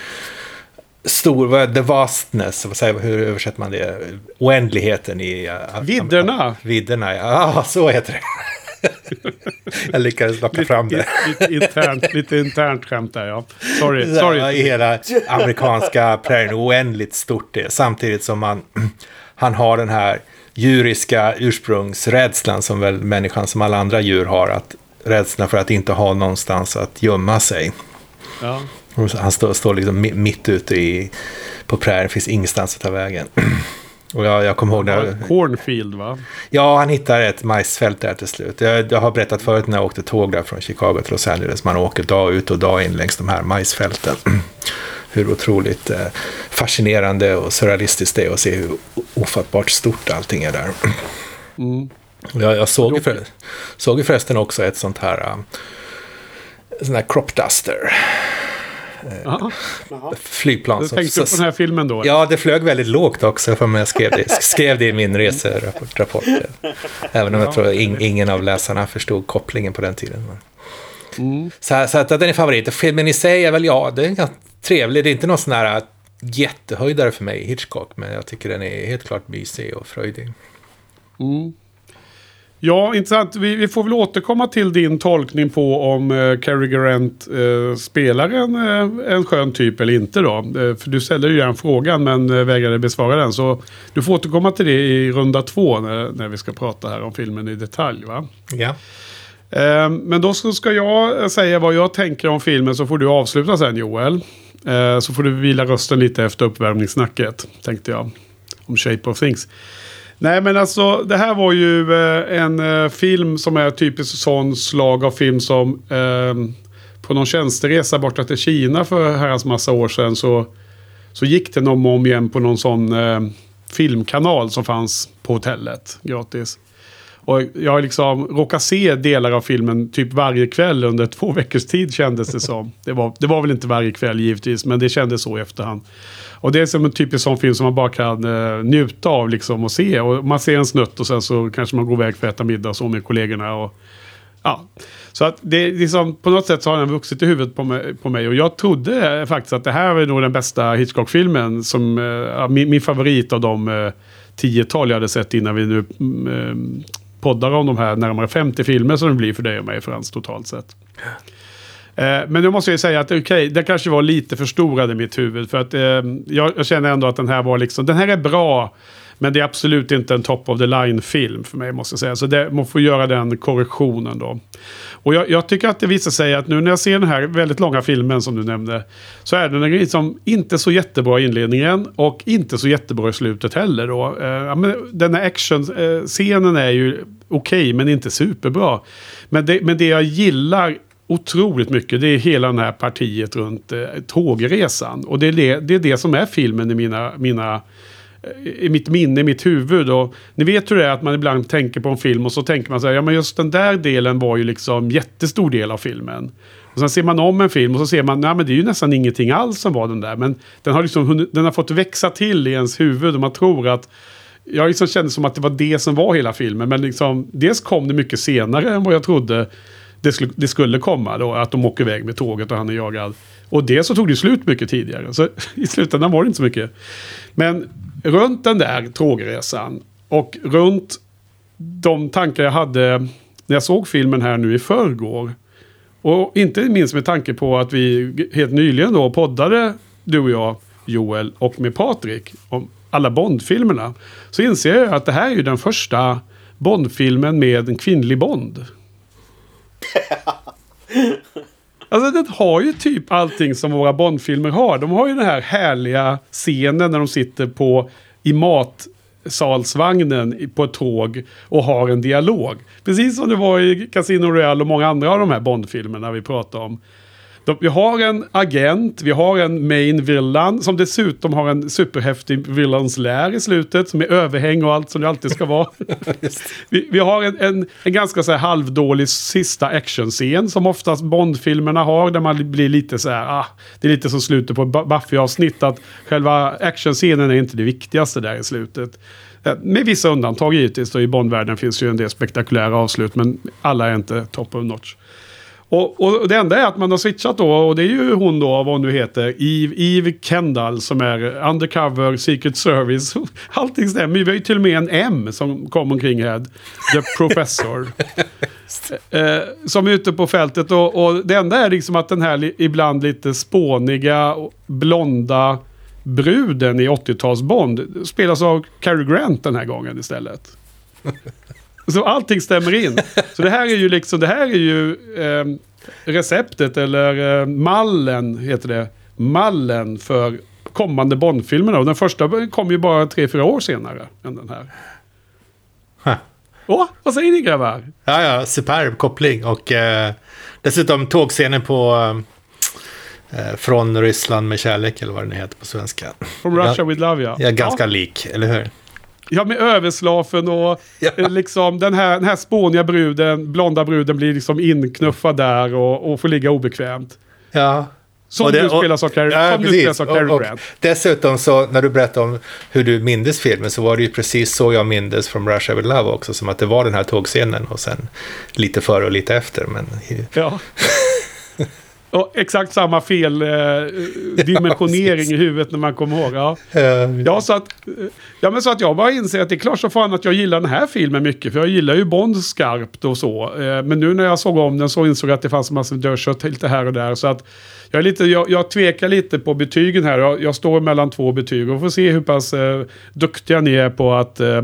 stor, vad the vastness, vad säger, hur översätter man det? Oändligheten i... Vidderna. Vidderna, ja, ah, så heter det. jag lyckades locka fram det. Internt, lite internt skämt där ja. Sorry, Ja, sorry. I hela amerikanska prärien, oändligt stort det. Samtidigt som man, han har den här djuriska ursprungsrädslan som väl människan som alla andra djur har. Att rädslan för att inte ha någonstans att gömma sig. Ja. Han står, står liksom mi- mitt ute i, på prärien, finns ingenstans att ta vägen. Och jag, jag kommer ihåg när... Cornfield va? Ja, han hittar ett majsfält där till slut. Jag, jag har berättat förut när jag åkte tåg där från Chicago till Los Angeles. Man åker dag ut och dag in längs de här majsfälten. Hur otroligt eh, fascinerande och surrealistiskt det är att se hur ofattbart stort allting är där. Jag, jag såg, ju för, såg ju förresten också ett sånt här... Uh, sån här crop duster. Jaha. Flygplan. Du tänkte på den här filmen då? Ja, det flög väldigt lågt också för mig. Jag skrev det, skrev det i min reserapport. rapport. Även om jag tror in, ingen av läsarna förstod kopplingen på den tiden. Mm. Så, så att den är favorit. Filmen i sig är väl, ja, den är ganska trevlig. Det är inte någon sån här jättehöjdare för mig, Hitchcock. Men jag tycker den är helt klart mysig och fröjdig. Ja, intressant. Vi, vi får väl återkomma till din tolkning på om uh, Cary Grant eh, spelar en, eh, en skön typ eller inte då. Eh, för du ställde ju den frågan men uh, vägrade besvara den. Så du får återkomma till det i runda två när, när vi ska prata här om filmen i detalj. va? Ja. Eh, men då ska jag säga vad jag tänker om filmen så får du avsluta sen Joel. Eh, så får du vila rösten lite efter uppvärmningssnacket tänkte jag. Om Shape of Things. Nej men alltså det här var ju eh, en eh, film som är typiskt sån slag av film som eh, på någon tjänsteresa borta till Kina för herrans massa år sedan så, så gick den om och om igen på någon sån eh, filmkanal som fanns på hotellet gratis. Och jag har liksom råkat se delar av filmen typ varje kväll under två veckors tid kändes det som. Det var, det var väl inte varje kväll givetvis, men det kändes så i efterhand. Och det är som en typisk sån film som man bara kan eh, njuta av liksom och se. Och man ser en snutt och sen så kanske man går iväg för att äta middag och så med kollegorna. Och, ja. Så att det är liksom, på något sätt så har den vuxit i huvudet på mig, på mig. Och jag trodde faktiskt att det här var nog den bästa Hitchcock-filmen. Som, eh, min, min favorit av de eh, tiotal jag hade sett innan vi nu mm, eh, poddar om de här närmare 50 filmer som det blir för dig och mig Frans totalt sett. Eh, men nu måste ju säga att okej, det kanske var lite förstorad i mitt huvud. För att eh, jag, jag känner ändå att den här var liksom, den här är bra. Men det är absolut inte en top of the line-film för mig måste jag säga. Så det, man får göra den korrektionen då. Och jag, jag tycker att det visar sig att nu när jag ser den här väldigt långa filmen som du nämnde. Så är den liksom inte så jättebra i inledningen och inte så jättebra i slutet heller då. Eh, ja, men den här actionscenen eh, är ju okej men inte superbra. Men det, men det jag gillar otroligt mycket. Det är hela det här partiet runt eh, tågresan. Och det är det, det är det som är filmen i mina, mina i mitt minne, i mitt huvud. Och ni vet hur det är att man ibland tänker på en film och så tänker man så här, ja men just den där delen var ju liksom jättestor del av filmen. Och sen ser man om en film och så ser man, nej men det är ju nästan ingenting alls som var den där. Men den har liksom den har fått växa till i ens huvud och man tror att jag liksom kände som att det var det som var hela filmen. Men liksom, dels kom det mycket senare än vad jag trodde det skulle, det skulle komma. Då, att de åker iväg med tåget och han är jagad. Och det så tog det slut mycket tidigare. Så i slutändan var det inte så mycket. Men runt den där tågresan och runt de tankar jag hade när jag såg filmen här nu i förrgår. Och inte minst med tanke på att vi helt nyligen då poddade, du och jag, Joel, och med Patrik om alla Bond-filmerna. Så inser jag att det här är ju den första Bond-filmen med en kvinnlig Bond. Alltså den har ju typ allting som våra Bondfilmer har. De har ju den här härliga scenen när de sitter på i matsalsvagnen på ett tåg och har en dialog. Precis som det var i Casino Royale och många andra av de här Bondfilmerna vi pratar om. De, vi har en agent, vi har en main villain som dessutom har en superhäftig villains lär i slutet som är överhäng och allt som det alltid ska vara. vi, vi har en, en, en ganska så här halvdålig sista actionscen som oftast Bond-filmerna har där man blir lite så här, ah, det är lite som slutet på Buffy-avsnitt att själva actionscenen är inte det viktigaste där i slutet. Eh, Med vissa undantag givetvis, då i Bond-världen finns ju en del spektakulära avslut men alla är inte top of notch. Och, och det enda är att man har switchat då och det är ju hon då, vad hon nu heter, Eve, Eve Kendall som är undercover Secret Service. Allting stämmer. Vi har ju till och med en M som kom omkring här. The Professor. eh, som är ute på fältet och, och det enda är liksom att den här li, ibland lite spåniga, blonda bruden i 80-tals-Bond spelas av Cary Grant den här gången istället. Så allting stämmer in. Så det här är ju liksom, det här är ju eh, receptet eller eh, mallen heter det. Mallen för kommande Bond-filmerna. Och den första kom ju bara tre, fyra år senare än den här. Huh. Åh, vad säger ni grabbar? Ja, ja, superb koppling. Och eh, dessutom tågscenen på eh, Från Ryssland med kärlek, eller vad den heter på svenska. From Russia with Love ja. Ja, ganska lik, eller hur? Ja, med överslafen och Ja. eh, liksom den här, den här spåniga bruden, blonda bruden blir liksom inknuffad där och, och får ligga obekvämt. Ja. Som det- du spelas av Cary, Ja, som spelas av Cary Och- och Grant. Dessutom så när du berättade om hur du mindes filmen så var det ju precis så jag mindes från Rush Hour Love också. Som att det var den här tågscenen och sen lite före och lite efter. Men Ja. och exakt samma fel eh, dimensionering precis. i huvudet när man kommer ihåg. Ja. Ja, så att, ja, men så att jag bara inser att det är klart så fan att jag gillar den här filmen mycket. För jag gillar ju Bond skarpt och så. Eh, Men nu när jag såg om den så insåg jag att det fanns en massa dörrkött lite här och där. Så att jag, är lite, jag, jag tvekar lite på betygen här. Jag, jag står mellan två betyg och får se hur pass eh, duktiga ni är på att eh,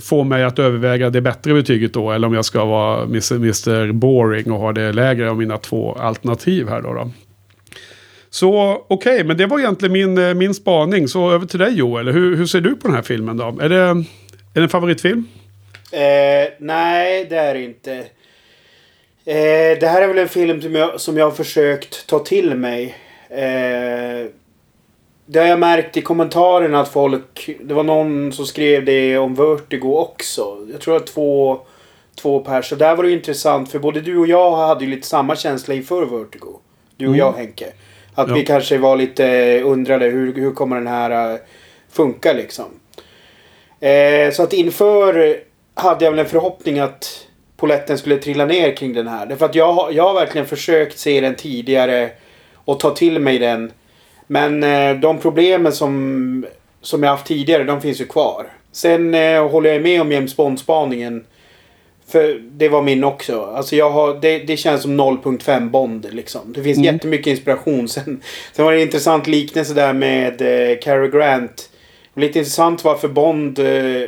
få mig att överväga det bättre betyget då. Eller om jag ska vara Mr. Boring och ha det lägre av mina två alternativ här då. då. Så okej, men det var egentligen min, eh, min spaning. Så över till dig Joel. Hur, hur ser du på den här filmen då? Är det, är det en favoritfilm? Eh, nej, det är det inte. Eh, det här är väl en film som jag, som jag har försökt ta till mig. Eh, det har jag märkt i kommentarerna att folk... Det var någon som skrev det om Vertigo också. Jag tror att två, två pers. Så där var det intressant för både du och jag hade ju lite samma känsla inför Vertigo. Du och Mm. jag Henke. Att Ja. vi kanske var lite undrade hur, hur kommer den här eh, funka liksom. Eh, så att inför hade jag väl en förhoppning att poletten skulle trilla ner kring den här. Därför att jag, jag har verkligen försökt se den tidigare och ta till mig den. Men eh, de problemen som, som jag haft tidigare, de finns ju kvar. Sen eh, håller jag med om James Bond-spaningen. För det var min också. Alltså jag har, det, det känns som 0.5 Bond liksom. Det finns Mm. jättemycket inspiration. Sen, sen var det en intressant liknelse där med eh, Cary Grant. Lite intressant varför Bond... Eh,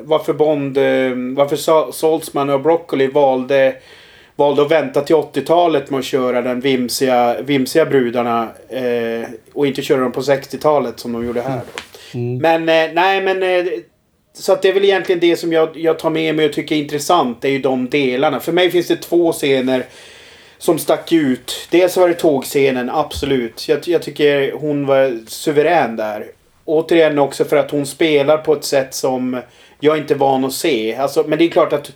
varför Bond... Eh, varför Sa- Saltzman och Broccoli valde, valde att vänta till 80-talet med att köra den vimsiga, vimsiga brudarna. Eh, och inte köra dem på 60-talet som de gjorde här. Då. Men eh, nej men... Eh, så att det är väl egentligen det som jag, jag tar med mig och tycker är intressant. Det är ju de delarna. För mig finns det två scener som stack ut. Dels var det tågscenen, absolut. Jag, jag tycker hon var suverän där. Återigen också för att hon spelar på ett sätt som jag inte är van att se. Alltså, men det är klart att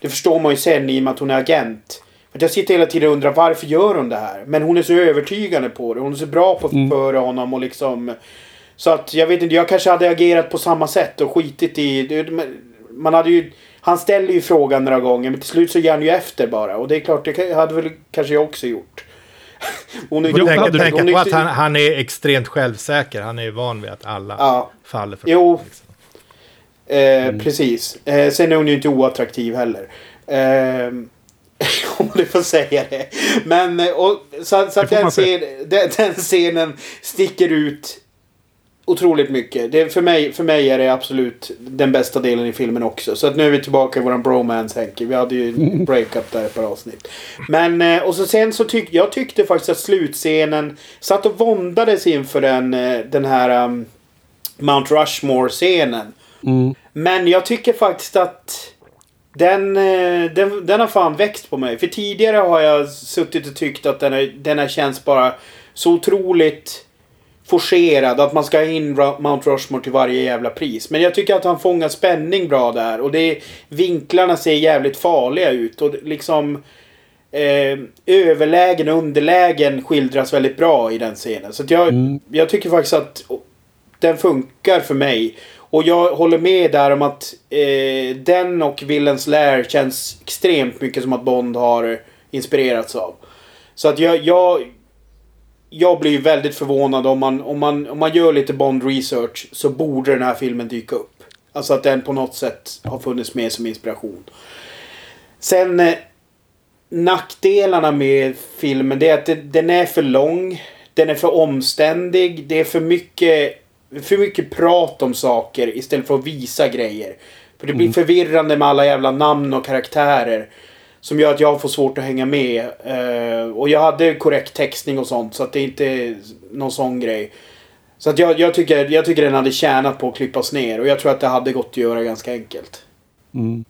det förstår man ju sen i och med att hon är agent. För jag sitter hela tiden och undrar varför gör hon det här? Men hon är så övertygande på det. Hon är så bra på att föra honom och liksom... Så att jag vet inte, jag kanske hade agerat på samma sätt och skitit i... Man hade ju... Han ställer ju frågan några gånger men till slut så ger han ju efter bara. Och det är klart, det hade väl kanske jag också gjort. Hon är Jag tänker, hade du- tänka hon är på att han, han är extremt självsäker. Han är ju van vid att alla Ja. faller för Jo. liksom. Eh, Precis. Eh, sen är hon ju inte oattraktiv heller. Eh, om du får säga det. Men eh, och, så, så att den, scen, den, den scenen sticker ut otroligt mycket. Det, för, mig, för mig är det absolut den bästa delen i filmen också. Så att nu är vi tillbaka i våran bromance Henke. Vi hade ju breakup där ett par avsnitt. Men eh, och så sen så tyckte jag tyckte faktiskt att slutscenen satt och våndades inför den, eh, den här um, Mount Rushmore-scenen. Mm. Men jag tycker faktiskt att den, eh, den, den har fan växt på mig. För tidigare har jag suttit och tyckt att den, är, den här känns bara så otroligt forcerad. Att man ska ha in Mount Rushmore till varje jävla pris. Men jag tycker att han fångar spänning bra där. Och det, vinklarna ser jävligt farliga ut. Och liksom... Eh, överlägen och underlägen skildras väldigt bra i den scenen. Så att jag, Mm. jag tycker faktiskt att den funkar för mig. Och jag håller med där om att eh, den och Villains Lair känns extremt mycket som att Bond har inspirerats av. Så att jag, jag, jag blir väldigt förvånad om man, om, man, om man gör lite Bond research så borde den här filmen dyka upp. Alltså att den på något sätt har funnits med som inspiration. Sen eh, nackdelarna med filmen det är att det, den är för lång. Den är för omständig. Det är för mycket, för mycket prat om saker istället för att visa grejer. För det blir förvirrande med alla jävla namn och karaktärer. Som gör att jag får svårt att hänga med. Eh, och jag hade korrekt textning och sånt. Så att det är inte någon sån grej. Så att jag, jag, tycker, jag tycker den hade tjänat på att klippas ner. Och jag tror att det hade gått att göra ganska enkelt. Mm.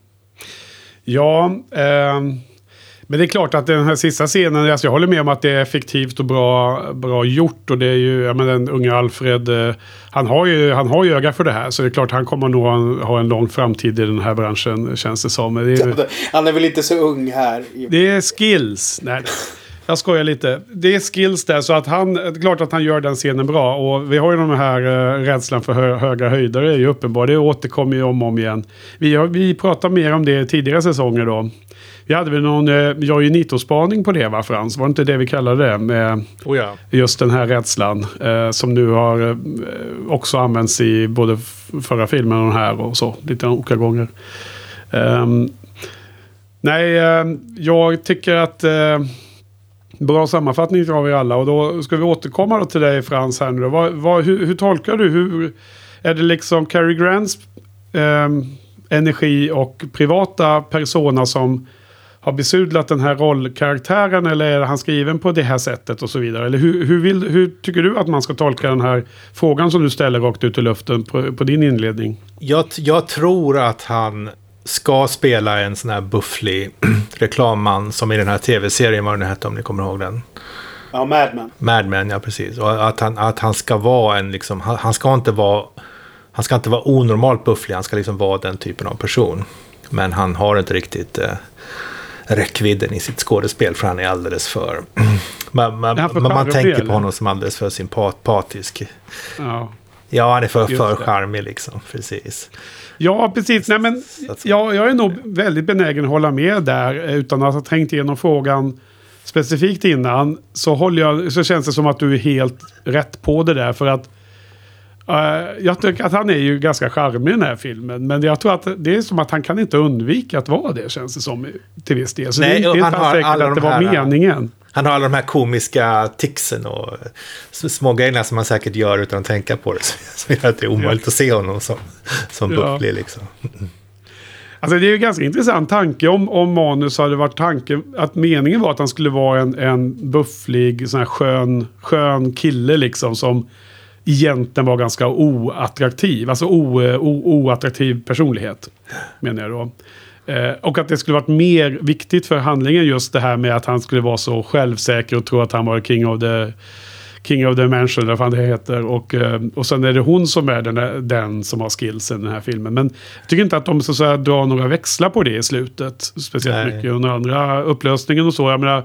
Ja, eh men det är klart att den här sista scenen, alltså jag håller med om att det är effektivt och bra, bra gjort. Och det är ju, ja men den unga Alfred, eh, han har, ju, han har ju öga för det här. Så det är klart han kommer nog ha, ha en lång framtid i den här branschen, känns det som. Det är, ju- Han är väl inte så ung här. det är skills. Nej, jag skojar lite. Det är skills där, så att han, det är klart att han gör den scenen bra. Och vi har ju de här uh, rädslan för hö höga höjder, det är ju uppenbar. Det återkommer ju om och om igen. Vi, har, vi pratade mer om det i tidigare säsonger då. Vi hade väl någon uh, Jojenito-spaning på det va Frans? Var det inte det vi kallade det? Med Oh ja. just den här rädslan. eh, som nu har eh, också använts i både förra filmen och den här och så. Lite olika gånger. Ehm, nej, eh, jag tycker att eh, bra sammanfattning har vi alla. Och då ska vi återkomma då till dig Frans här nu. Vad, vad, hur, hur tolkar du? Hur, är det liksom Cary Grants ehm, energi och privata persona som har besudlat den här rollkaraktären eller är han skriven på det här sättet och så vidare? Eller hur, hur, vill, hur tycker du att man ska tolka den här frågan som du ställer rakt ut i luften på, på din inledning? Jag, jag tror att han ska spela en sån här bufflig reklamman som i den här tv-serien, vad den hette om ni kommer ihåg den. Ja, Mad Men. Mad Men, ja precis. Och att han, att han ska vara en, liksom, han, han ska inte vara, han ska inte vara onormalt bufflig, han ska liksom vara den typen av person. Men han har inte riktigt eh, räckvidden i sitt skådespel för han är alldeles för... man man, man, man tänker på honom som alldeles för sympatisk. Ja. Ja, han är för, för charmig liksom, precis. Ja, precis. Nej, men, ja, jag är nog väldigt benägen att hålla med där eh, utan att ha tänkt igenom frågan specifikt innan. Så, håller jag, så känns det som att du är helt rätt på det där. För att eh, jag tycker att han är ju ganska charmig i den här filmen. Men jag tror att det är som att han kan inte undvika att vara det känns det som till viss del. Så Nej, det är inte han har säkert alla att det de var här- meningen. Han har alla de här komiska ticsen och små grejerna som man säkert gör utan att tänka på det. Som gör att det är omöjligt att se honom som, som Ja. bufflig liksom. Alltså det är ju en ganska intressant tanke om, om manus hade varit tanken att meningen var att han skulle vara en, en bufflig, sån här skön, skön kille liksom som egentligen var ganska oattraktiv. Alltså o, o, oattraktiv personlighet. Menar jag då. Eh, och att det skulle varit mer viktigt för handlingen just det här med att han skulle vara så självsäker och tro att han var king of the King of the Mansion, eller vad fan det heter. Och, eh, och sen är det hon som är den, den som har skillsen i den här filmen. Men jag tycker inte att de så att säga, drar några växlar på det i slutet. Speciellt Nej. mycket under andra upplösningen och så. Jag menar,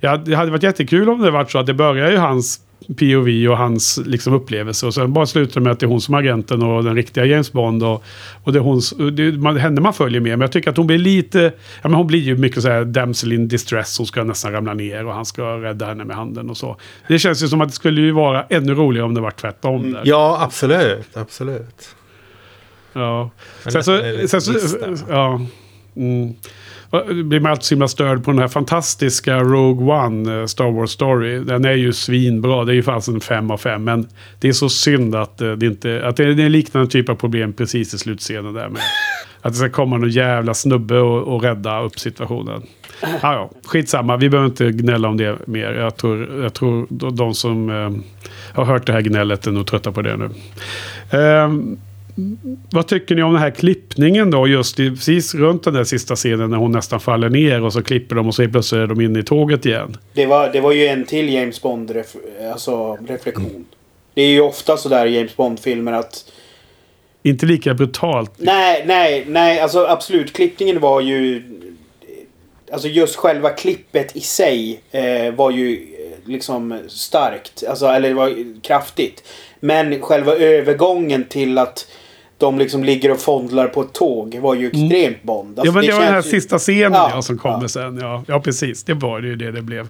ja, det hade varit jättekul om det varit så att det börjar ju hans POV och hans liksom, upplevelse. Och sen bara slutar det med att det är hon som är agenten och den riktiga James Bond. Och, och det är hon, det man- henne man följer med. Men jag tycker att hon blir lite... Ja, men hon blir ju mycket så här damsel in distress. Hon ska nästan ramla ner och han ska rädda henne med handen och så. Det känns ju som att det skulle ju vara ännu roligare om det var tvärtom. Där. Ja, absolut. absolut. Ja. Sen så, sen så, ja. Mm. Blir man alltid så himla störd på den här fantastiska Rogue One, eh, Star Wars Story. Den är ju svinbra, det är ju fast en fem av fem. Men det är så synd att eh, det inte, att det är en liknande typ av problem precis i slutscenen där med. Att det ska komma någon jävla snubbe och, och rädda upp situationen. Ja, ja, skitsamma, vi behöver inte gnälla om det mer. Jag tror, jag tror de, som eh, har hört det här gnället är nog trötta på det nu. Ehm, vad tycker ni om den här klippningen då? Just i, precis runt den där sista scenen när hon nästan faller ner och så klipper de och så plötsligt är de inne i tåget igen. Det var, det var ju en till James Bond ref, alltså, reflektion. Det är ju ofta sådär i James Bond-filmer att... Inte lika brutalt. Nej, nej, nej. Alltså absolut. Klippningen var ju... Alltså just själva klippet i sig eh, var ju eh, liksom starkt. Alltså, eller det var kraftigt. Men själva övergången till att de liksom ligger och fondlar på ett tåg var ju extremt Bond. Alltså, ja, men det, var den här ju- sista scenen Ja, ja, som kommer ja. sen. Ja, ja, precis. Det var det ju det det blev.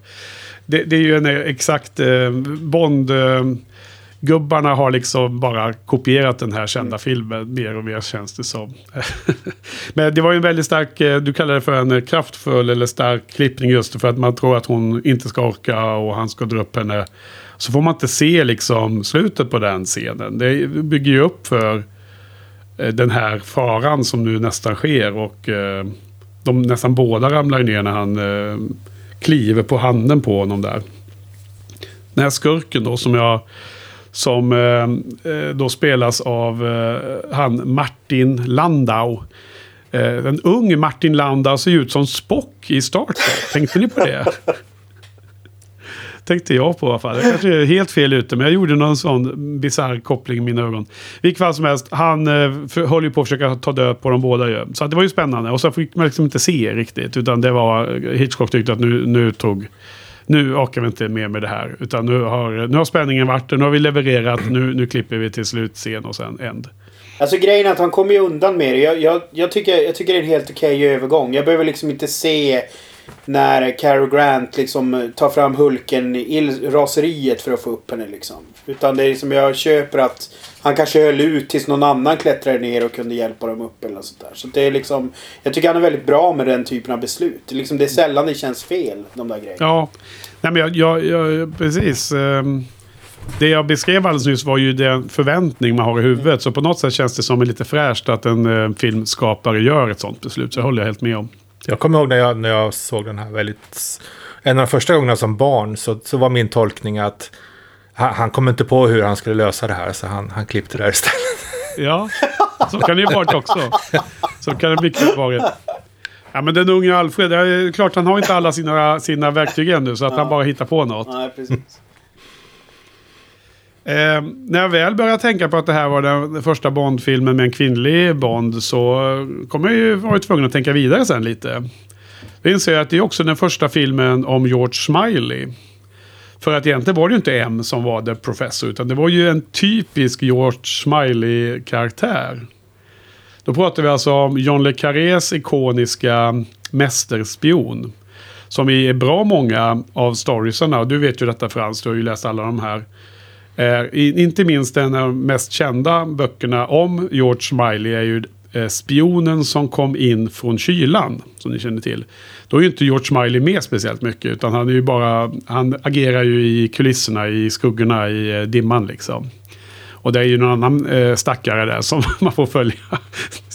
Det, det är ju en eh, exakt eh, Bond... Eh, Gubbarna har liksom bara kopierat den här kända Mm. filmen mer och mer känns det som. Men det var ju en väldigt stark, eh, du kallar det för en eh, kraftfull eller stark klippning just för att man tror att hon inte ska orka och han ska dra upp henne. Så får man inte se liksom slutet på den scenen. Det bygger ju upp för Eh, den här faran som nu nästan sker och eh, de nästan båda ramlar ner när han eh, kliver på handen på honom där. Den här skurken då som jag som då spelas av han Martin Landau. En ung Martin Landau ser ut som Spock i Star Trek. Tänkte ni på det? Tänkte jag på i alla fall. Jag kanske är helt fel ute, men jag gjorde någon sån bisarr koppling i mina ögon. Vilket fall som helst, han eh, för, höll ju på att försöka ta död på dem båda ju. Så det var ju spännande. Och så fick man liksom inte se riktigt. Utan det var, Hitchcock tyckte att nu, nu tog nu orkar vi inte mer med det här. Utan nu har, nu har spänningen varit, nu har vi levererat, nu, nu klipper vi till slutscen och sen end. Alltså grejen är att han kommer ju undan med det. Jag, jag, jag, tycker, jag tycker det är en helt okej övergång. Jag behöver liksom inte se när Cary Grant liksom eh, tar fram Hulken i raseriet för att få upp henne liksom. Utan det är som jag köper att han kanske höll ut tills någon annan klättrade ner och kunde hjälpa dem upp eller sånt där. Så det är liksom, jag tycker han är väldigt bra med den typen av beslut. Liksom, det är sällan det känns fel, de där grejerna. Ja, Nej, men jag, jag, jag precis. Ehm, det jag beskrev alldeles nyss var ju den förväntning man har i huvudet. Så på något sätt känns det som lite fräscht att en eh, filmskapare gör ett sånt beslut. Så det håller jag helt med om. Jag kommer ihåg när jag, när jag såg den här väldigt... En av de första gångerna som barn så, så var min tolkning att han, han kom inte på hur han skulle lösa det här så han, han klippte det där istället. Ja, så kan det ju varit också. Så kan det mycket ha varit. Ja men den unge Alfred, det är klart han har inte alla sina, sina verktyg ännu så att ja. han bara hittar på något. Nej, precis. Eh, när jag väl började tänka på att det här var den första Bond-filmen med en kvinnlig Bond så kommer jag ju vara tvungen att tänka vidare sen lite. Jag inser att det är också den första filmen om George Smiley. För att egentligen var det ju inte M som var The Professor utan det var ju en typisk George Smiley-karaktär. Då pratar vi alltså om John le Carrés ikoniska mästerspion. Som i bra många av storiesarna, och du vet ju detta Frans, du har ju läst alla de här. Eh, inte minst en av de mest kända böckerna om George Smiley är ju eh, Spionen som kom in från kylan, som ni känner till. Då är ju inte George Smiley med speciellt mycket, utan han är ju bara, han agerar ju i kulisserna, i skuggorna, i eh, dimman liksom. Och det är ju någon annan eh, stackare där som man får följa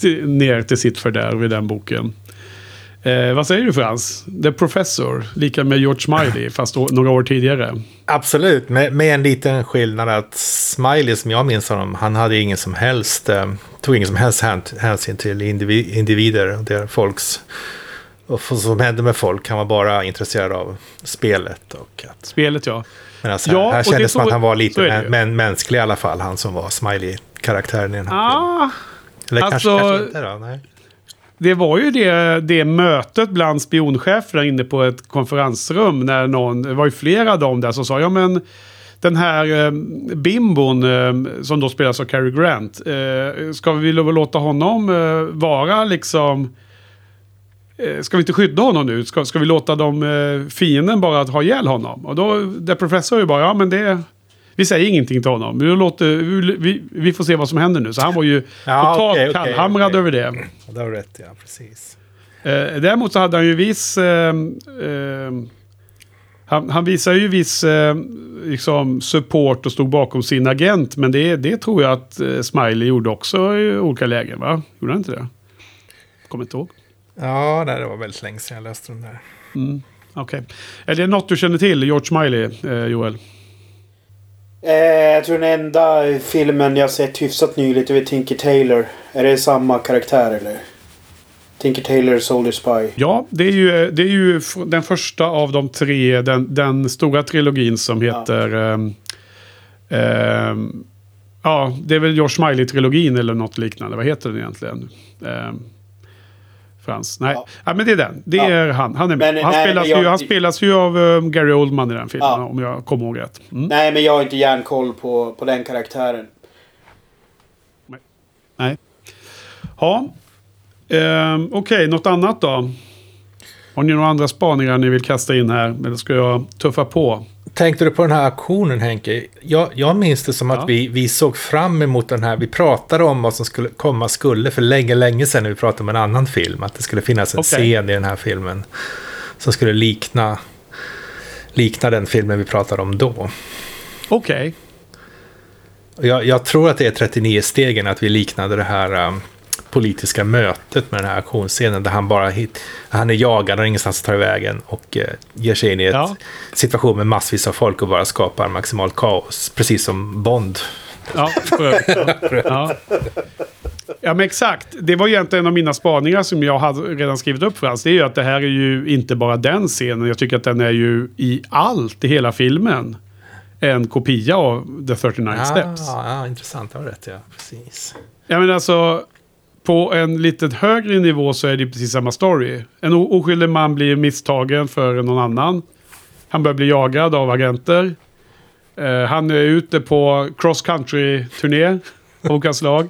ner till sitt fördärv i den boken. Eh, vad säger du Frans? The Professor, lika med George Smiley, fast några år tidigare. Absolut, med, med, en liten skillnad att Smiley, som jag minns honom, han hade ingen som helst, eh, tog ingen som helst hänsyn till individer och deras folks och som hände med folk. Han var bara intresserad av spelet. Och att... Spelet ja. Men alltså, ja, här kändes det som att han var lite mä men, mänsklig i alla fall. Han som var Smiley-karaktären i den här ah, filmen. Eller alltså, kanske, kanske inte då? Nej. Det var ju det, det mötet bland spioncheferna inne på ett konferensrum. När någon, det var ju flera av dem där som sa ja men den här eh, bimbon eh, som då spelas av Cary Grant. Eh, ska vi låta honom eh, vara liksom Eh, ska vi inte skydda honom nu? Ska, ska vi låta de eh, fienden bara ha ihjäl honom? Och då, det professor ju bara, ja men det... Vi säger ingenting till honom. Vi, låter, vi, vi får se vad som händer nu. Så han var ju ja, totalt okay, okay, kallhamrad okay. över det. Det har rätt, ja. Precis. Eh, däremot så hade han ju viss... Eh, eh, han, han visar ju viss eh, liksom support och stod bakom sin agent. Men det, det tror jag att eh, Smiley gjorde också i olika lägen. Va? Gjorde han inte det? Kommer inte ihåg. Ja, det var väldigt länge sedan jag läste den där. Mm, Okej. Okay. Är det något du känner till, George Smiley, eh, Joel? Eh, jag tror den enda filmen jag sett hyfsat nyligt är Tinker Taylor. Är det samma karaktär eller? Tinker Taylor, Soldier Spy. Ja, det är ju, det är ju den första av de tre, den, den stora trilogin som heter... Ja. Eh, eh, ja, det är väl George Smiley-trilogin eller något liknande. Vad heter den egentligen? Frans. Nej, ja. ja. men det är den. Det ja. är han. Han är med. Men, han, nej, spelas jag, ju, han spelas ju av um, Gary Oldman i den filmen, ja. om jag kommer ihåg rätt. Mm. Nej, men jag har inte järnkoll på, på den karaktären. Nej. nej. Ja. Um, Okej, okay, något annat då? Har ni några andra spaningar ni vill kasta in här? Eller ska jag tuffa på? Tänkte du på den här aktionen Henke? Jag, jag minns det som ja. att vi, vi såg fram emot den här. Vi pratade om vad som skulle komma skulle för länge, länge sedan när vi pratade om en annan film. Att det skulle finnas en okay. scen i den här filmen som skulle likna, likna den filmen vi pratade om då. Okej. Okay. Jag, jag, tror att det är 39 stegen att vi liknade det här um, politiska mötet med den här aktionsscenen där han bara hit, han är jagad och ingenstans att ta vägen och eh, ger sig in i en ja. situation med massvis av folk och bara skapar maximalt kaos, precis som Bond. Ja, ja. Ja men exakt. Det var egentligen en av mina spaningar som jag hade redan skrivit upp Frans. Det är ju att det här är ju inte bara den scenen. Jag tycker att den är ju i allt i hela filmen. En kopia av The 39 Ja, Steps. ja, intressant. Det har rätt, ja. Precis. Ja men alltså. På en lite högre nivå så är det precis samma story. En oskyldig man blir misstagen för någon annan. Han börjar bli jagad av agenter. Eh, han är ute på cross country-turné av olika slag.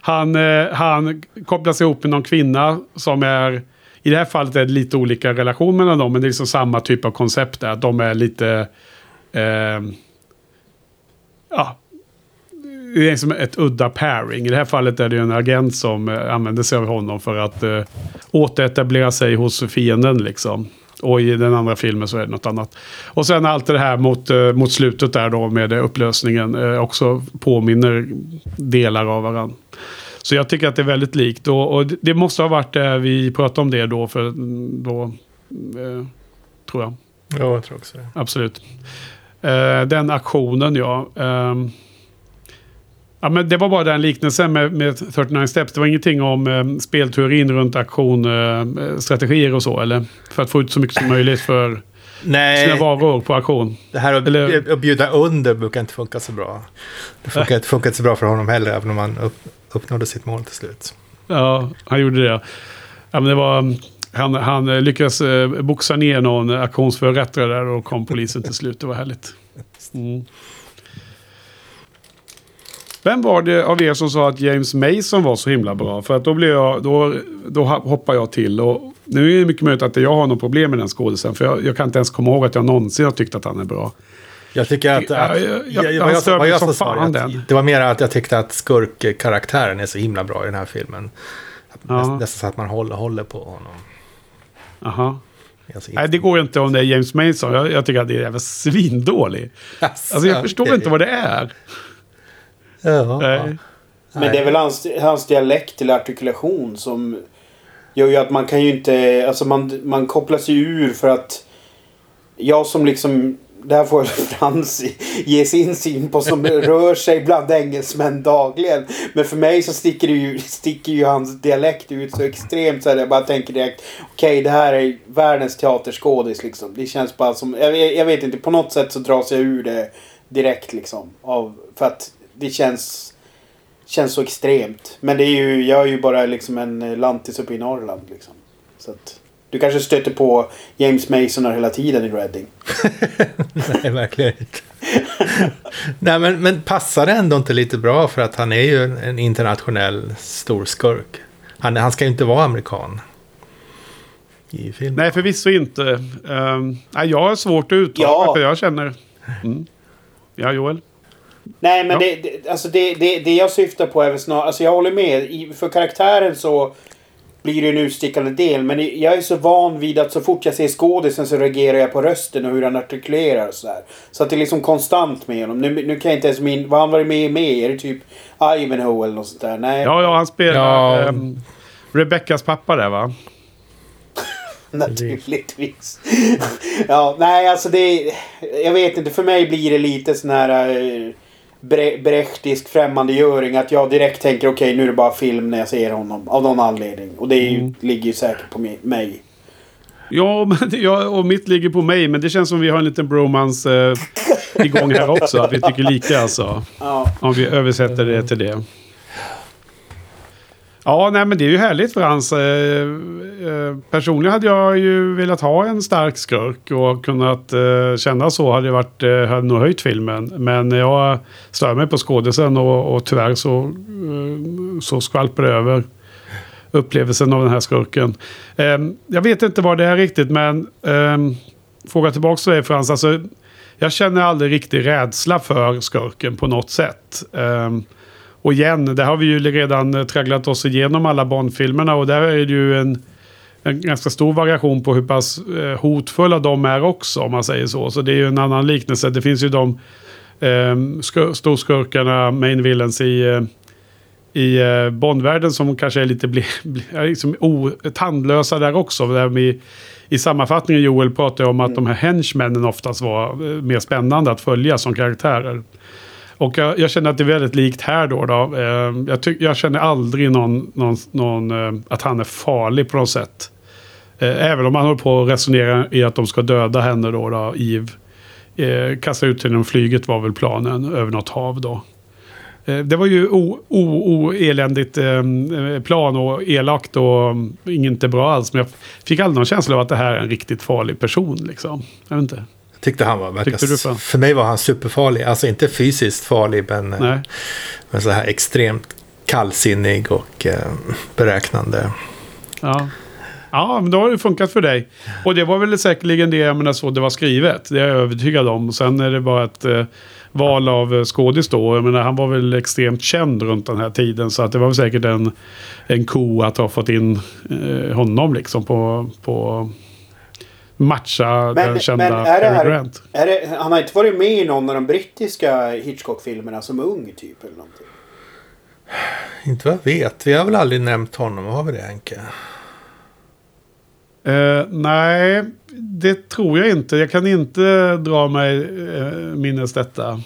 Han, eh, han kopplas ihop med någon kvinna som är... I det här fallet är det lite olika relation mellan dem, men det är liksom samma typ av koncept där. Att de är lite... Eh, ja, det är som ett udda pairing. I det här fallet är det en agent som eh, använder sig av honom för att eh, återetablera sig hos fienden liksom. Och i den andra filmen så är det något annat. Och sen allt det här mot, eh, mot slutet där då med eh, upplösningen eh, också påminner delar av varandra. Så jag tycker att det är väldigt likt. Och, och det- måste ha varit det vi pratade om det då. För mm, då eh, tror jag. Ja, jag tror också det. Absolut. Eh, den aktionen, ja. Ehm, ja men det var bara den liknelsen med, med 39 steps. Det var ingenting om eh, spelteorin runt aktion, eh, strategier och så, eller? För att få ut så mycket som möjligt för sina Nej, varor på auktion. det här att, Eller- att bjuda under brukar inte funka så bra. Det funkar, inte- funkar inte så bra för honom heller, även om han upp, uppnådde sitt mål till slut. Ja, han gjorde det. Ja, men det var, han, han eh, lyckades eh, boxa ner någon auktionsförrättare där och kom polisen till slut. Det var härligt. Mm. Vem var det av er som sa att James Mason var så himla bra? För att då, blev jag, då, då hoppar jag till. Och nu är det mycket möjligt att jag har något problem med den skådisen. För jag, jag kan inte ens komma ihåg att jag någonsin har tyckt att han är bra. Jag tycker att... Att jag- jag- som fan det, den. det var mer att jag tyckte att skurkkaraktären är så himla bra i den här filmen. Nästan, så att man håller, håller på honom. Aha. Alltså, Nej, det går inte om det är James Mason. Jag, jag tycker att det är jävla svindålig. Alltså jag förstår okej. inte vad det är. Ja. Nej. Men det är väl hans, hans dialekt eller artikulation som gör ju att man kan ju inte... Alltså man, man kopplas ju ur för att jag som liksom... Det här får Frans ge sin syn på som rör sig bland engelsmän dagligen. Men för mig så sticker, det ju, sticker ju hans dialekt ut så extremt så att jag bara tänker direkt Okej, det här är världens teaterskådis liksom. Det känns bara som... Jag, vet- jag vet inte, på något sätt så dras jag ur det direkt liksom. Av, för att det känns... Känns så extremt. Men det är ju, jag är ju bara liksom en lantis uppe i Norrland liksom. Så att, du kanske stöter på James Mason hela tiden i Reading. Nej, verkligen inte. Nej, men, men passar det ändå inte lite bra för att han är ju en, en internationell storskurk. Han, han ska ju inte vara amerikan. I filmen. Nej, förvisso inte. Um, nej, jag har svårt att uttala Ja. för jag känner... Mm. Ja, Joel? Nej men Ja. det, det, alltså det, det, det jag syftar på är väl snarare, alltså jag håller med. I, för karaktären så blir det en utstickande del. Men jag är så van vid att så fort jag ser skådisen så reagerar jag på rösten och hur han artikulerar och sådär. Så att det är liksom konstant med honom. Nu, nu kan jag inte ens min... Vad han varit med med? Är det typ Ivanhoe eller något sånt där? Nej. Ja, ja, han spelar Ja. ehm, Rebeckas pappa där, va? Naturligtvis. ja, nej alltså det... Jag vet inte, för mig blir det lite sån här... eh, bre, brechtisk främmandegöring. Att jag direkt tänker okej nu är det bara film när jag ser honom. Av någon anledning. Och det ju, ligger ju säkert på mi- mig. Ja, men, ja, och mitt ligger på mig. Men det känns som vi har en liten bromance eh, igång här också. Att vi tycker lika alltså. Ja. Om vi översätter det till det. Ja, nej men det är ju härligt Frans. Eh, eh, personligen hade jag ju velat ha en stark skurk och kunnat eh, känna så hade jag varit, eh, hade nog höjt filmen. Men jag stör mig på skådisen och, och tyvärr så, eh, så skvalpar det över upplevelsen av den här skurken. Eh, jag vet inte vad det är riktigt men eh, fråga tillbaka till dig Frans. Alltså, jag känner aldrig riktig rädsla för skurken på något sätt. Ehm, och igen, där har vi ju redan eh, tragglat oss igenom alla Bond-filmerna och där är det ju en, en ganska stor variation på hur pass eh, hotfulla de är också om man säger så. Så det är ju en annan liknelse. Det finns ju de um, storskurkarna, main villains i, eh, i eh, Bondvärlden som kanske är lite bli, bli, liksom o, tandlösa där också. Där vi, I sammanfattningen Joel pratar om att de här henchmännen oftast var eh, mer spännande att följa som karaktärer. Och jag, jag, känner att det är väldigt likt här då. då. Ehm, jag, tyck, jag känner aldrig någon, någon, någon eh, att han är farlig på något sätt. Eh, även om man håller på att resonera i att de ska döda henne då, då Eve. Eh, kasta ut henne genom flyget var väl planen över något hav då. Det var ju oeländigt ehm, plan och elakt och mm, inte bra alls. Men jag fick aldrig någon känsla av att det här är en riktigt farlig person. Liksom. Jag vet inte. Tyckte han var verkligen... För? för mig var han superfarlig. Alltså inte fysiskt farlig men, Nej. men så här extremt kallsinnig och eh, beräknande. Ja. Ja, men då har det funkat för dig. Och det var väl säkerligen det, jag menar, så det var skrivet. Det är jag övertygad om. Sen är det bara ett eh, val av eh, skådis då. Jag menar, han var väl extremt känd runt den här tiden. Så att det var väl säkert en, en ko att ha fått in eh, honom liksom på, på matcha men, den kända men är det här, Grant. Är det, han har inte varit med i någon av de brittiska Hitchcock-filmerna som ung typ eller någonting? Inte vad jag vet. Vi har väl aldrig nämnt honom. Har vi det Henke? Uh, nej, det tror jag inte. Jag kan inte dra mig uh, minnes detta.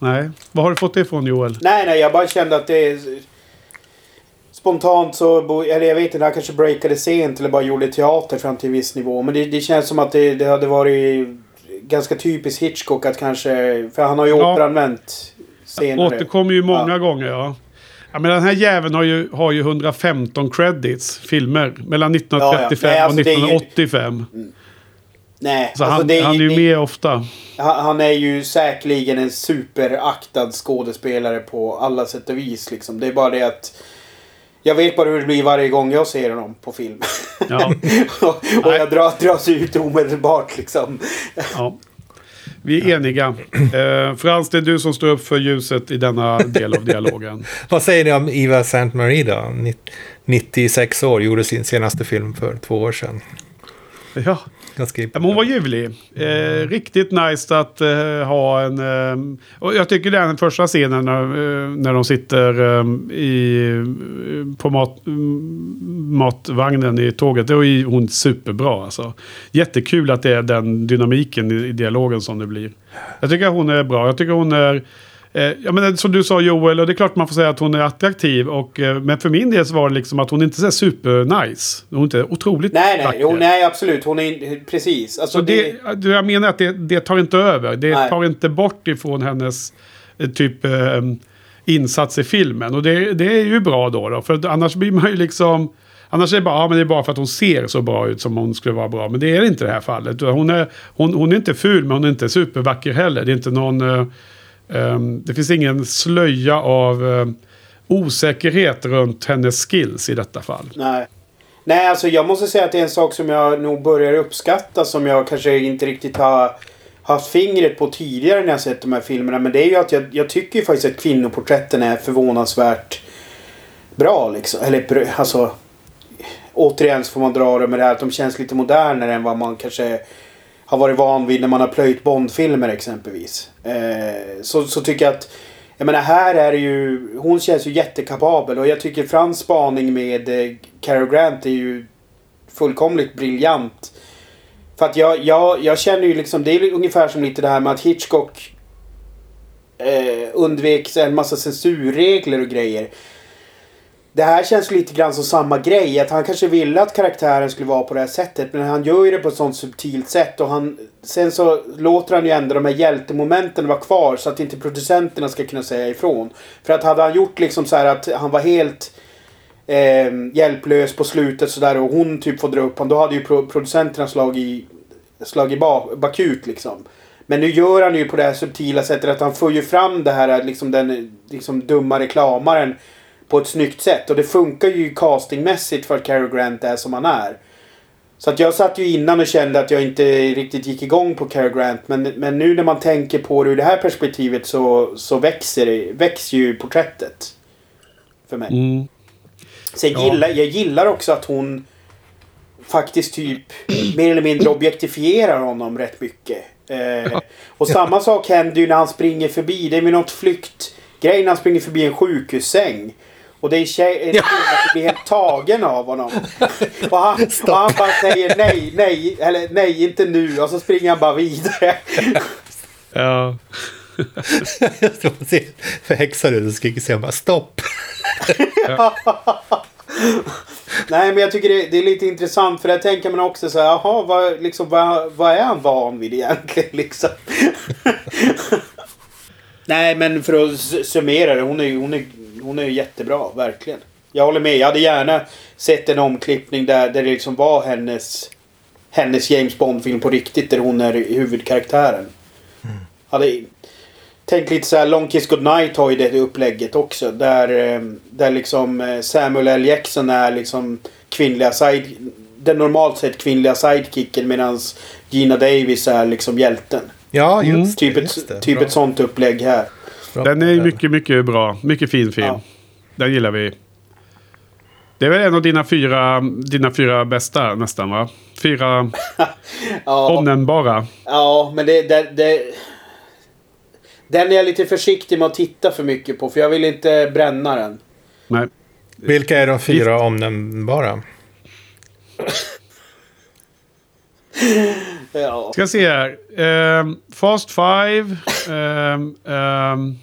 Nej. Vad har du fått det ifrån Joel? Nej, nej, jag bara kände att det... Spontant så... Eller jag vet inte, han kanske breakade sent eller bara gjorde teater fram till en viss nivå. Men det, det känns som att det, det hade varit ganska typiskt Hitchcock att kanske... För han har ju ja. återanvänt senare. Återkommer ju många ja. gånger, ja. Ja, men den här jäveln har ju, har ju 115 credits, filmer. Mellan 1935 ja, ja. Nej, alltså och 1985. Ju... Mm. Nej, så alltså han, är, han är ju det, med ofta. Han är ju säkerligen en superaktad skådespelare på alla sätt och vis. Liksom. Det är bara det att... Jag vet bara hur det blir varje gång jag ser honom på film. Ja. och, och jag drar, dras ut omedelbart liksom. Ja. Vi är eniga. Eh, Frans, det är du som står upp för ljuset i denna del av dialogen. Vad säger ni om Eva St. Marie då? 96 år, gjorde sin senaste film för två år sedan. Ja, Ganska ja, hon var ljuvlig. Eh, riktigt nice att eh, ha en... Eh, och jag tycker den första scenen när, eh, när de sitter eh, i, på mat, matvagnen i tåget. Då är hon superbra alltså. Jättekul att det är den dynamiken i, i dialogen som det blir. Jag tycker hon är bra. Jag tycker hon är Eh, ja, men som du sa Joel, och det är klart man får säga att hon är attraktiv. Och, eh, men för min del så var det liksom att hon inte är super nice. Hon är inte otroligt Nej, nej, hon, nej absolut. Hon är precis. Alltså, så det, det, jag menar att det, det tar inte över. Det nej. tar inte bort ifrån hennes eh, typ eh, insats i filmen. Och det, det är ju bra då, då. För annars blir man ju liksom... Annars är det bara, ja, men det är bara för att hon ser så bra ut som hon skulle vara bra. Men det är inte det här fallet. Hon är, hon, hon är inte ful men hon är inte supervacker heller. Det är inte någon... Ehm, det finns ingen slöja av ehm, osäkerhet runt hennes skills i detta fall. Nej. Nej, alltså jag måste säga att det är en sak som jag nog börjar uppskatta som jag kanske inte riktigt har haft fingret på tidigare när jag sett de här filmerna. Men det är ju att jag, jag tycker ju faktiskt att kvinnoporträtten är förvånansvärt bra liksom. Eller alltså... Återigen så får man dra det med det här att de känns lite modernare än vad man kanske har varit van vid när man har plöjt Bondfilmer exempelvis. Eh, så, så tycker jag att jag menar här är det ju, hon känns ju jättekapabel och jag tycker Frans spaning med eh, Cary Grant är ju fullkomligt briljant. För att jag, jag, jag känner ju liksom, det är ungefär som lite det här med att Hitchcock eh, undvek en massa censurregler och grejer. Det här känns lite grann som samma grej. Att han kanske ville att karaktären skulle vara på det här sättet. Men han gör ju det på ett sånt subtilt sätt. Och han, sen så låter han ju ändå de här hjältemomenten vara kvar. Så att inte producenterna ska kunna säga ifrån. För att hade han gjort liksom så här att han var helt eh, hjälplös på slutet sådär. Och hon typ får dra upp honom. Då hade ju producenterna slagit, slagit bakut liksom. Men nu gör han ju på det här subtila sättet att han får ju fram det här liksom den liksom dumma reklamaren på ett snyggt sätt. Och det funkar ju castingmässigt för att Cary Grant är som han är. Så att jag satt ju innan och kände att jag inte riktigt gick igång på Cary Grant. Men, men nu när man tänker på det ur det här perspektivet så, så växer, det, växer ju porträttet. För mig. Mm. Så jag, ja. gillar, jag gillar också att hon faktiskt typ mer eller mindre objektifierar honom rätt mycket. Eh, och samma sak händer ju när han springer förbi. Det är med något flyktgrej när han springer förbi en sjukhussäng. Och det är tjej, ja. som blir helt tagen av honom. Och han, och han bara säger nej, nej, eller nej, inte nu. Och så springer han bara vidare. Ja. Jag ska se förhäxad ut och skriker sen bara stopp. Nej, men jag tycker det, det är lite intressant för där tänker man också så här, jaha, vad, liksom, vad, vad är han van vid egentligen liksom? Nej, men för att summera det, hon är ju hon är, hon är jättebra, verkligen. Jag håller med, jag hade gärna sett en omklippning där, där det liksom var hennes, hennes James Bond-film på riktigt, där hon är huvudkaraktären. Hade, Tänk lite så här, Long Kiss Goodnight har ju det upplägget också. Där, eh, där liksom eh, Samuel L. Jackson är liksom kvinnliga side... Den normalt sett kvinnliga sidekicken medan Gina Davis är liksom hjälten. Ja, just Mm. Typ, just ett, det. typ ett sånt upplägg här. Den är mycket, mycket bra. Mycket fin film. Ja. Den gillar vi. Det är väl en av dina fyra, dina fyra bästa nästan va? Fyra Ja, omnämnbara. ja men det, det, det... Den är jag lite försiktig med att titta för mycket på för jag vill inte bränna den. Nej. Vilka är de fyra omnämnbara? Ja. Ska se här. Ehm, Fast Five. ehm, ehm,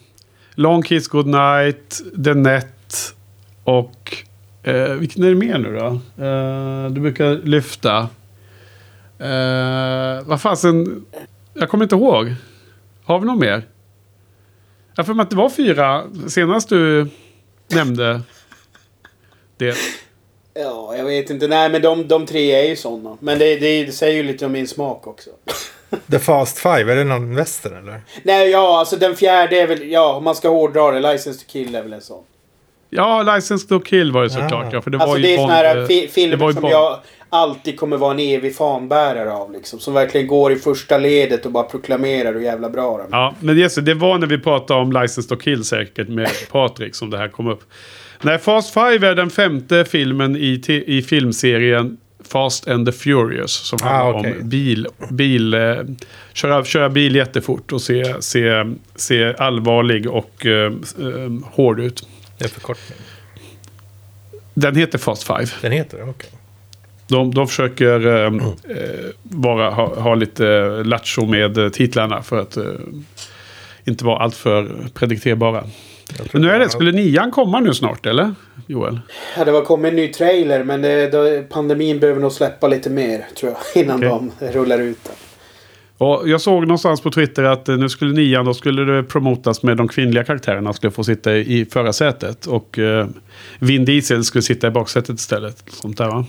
Long Kiss Goodnight. The Net. Och... Eh, vilken är det mer nu då? Eh, du brukar lyfta. Eh, vad fasen... Jag kommer inte ihåg. Har vi någon mer? Jag har för mig att det var fyra senast du nämnde det. ja, jag vet inte. Nej, men de, de tre är ju sådana. Men det, det säger ju lite om min smak också. The Fast Five, är det någon väster eller? Nej, ja, alltså den fjärde är väl... Ja, om man ska hårdra det. License to kill är väl en sån. Ja, License to Kill var det såklart. Ah. Ja, för det alltså var det ju är Bond, såna här eh, fi- det filmer som Bond. jag alltid kommer vara en evig fanbärare av. Liksom. Som verkligen går i första ledet och bara proklamerar hur jävla bra de är. Ja, men Jesse, det var när vi pratade om License to Kill säkert med Patrik som det här kom upp. Nej, Fast Five är den femte filmen i, i filmserien Fast and the Furious. Som Ah, handlar okej. om bil, bil eh, köra, köra bil jättefort och se, se, se allvarlig och eh, eh, hård ut. Det är förkortning. Den heter Fast Five. Den heter det? Okej. De, de försöker eh, eh, vara, ha, ha lite lattjo med eh, titlarna för att eh, inte vara alltför predikterbara. Nu är det, skulle nian komma nu snart eller? Joel? Ja, det var kommit en ny trailer men det, det, pandemin behöver nog släppa lite mer tror jag. Innan Okej. de rullar ut den. Och jag såg någonstans på Twitter att eh, nu skulle nian, då skulle det promotas med de kvinnliga karaktärerna skulle få sitta i förarsätet. Och eh, Vin Diesel skulle sitta i baksätet istället. Sånt där va?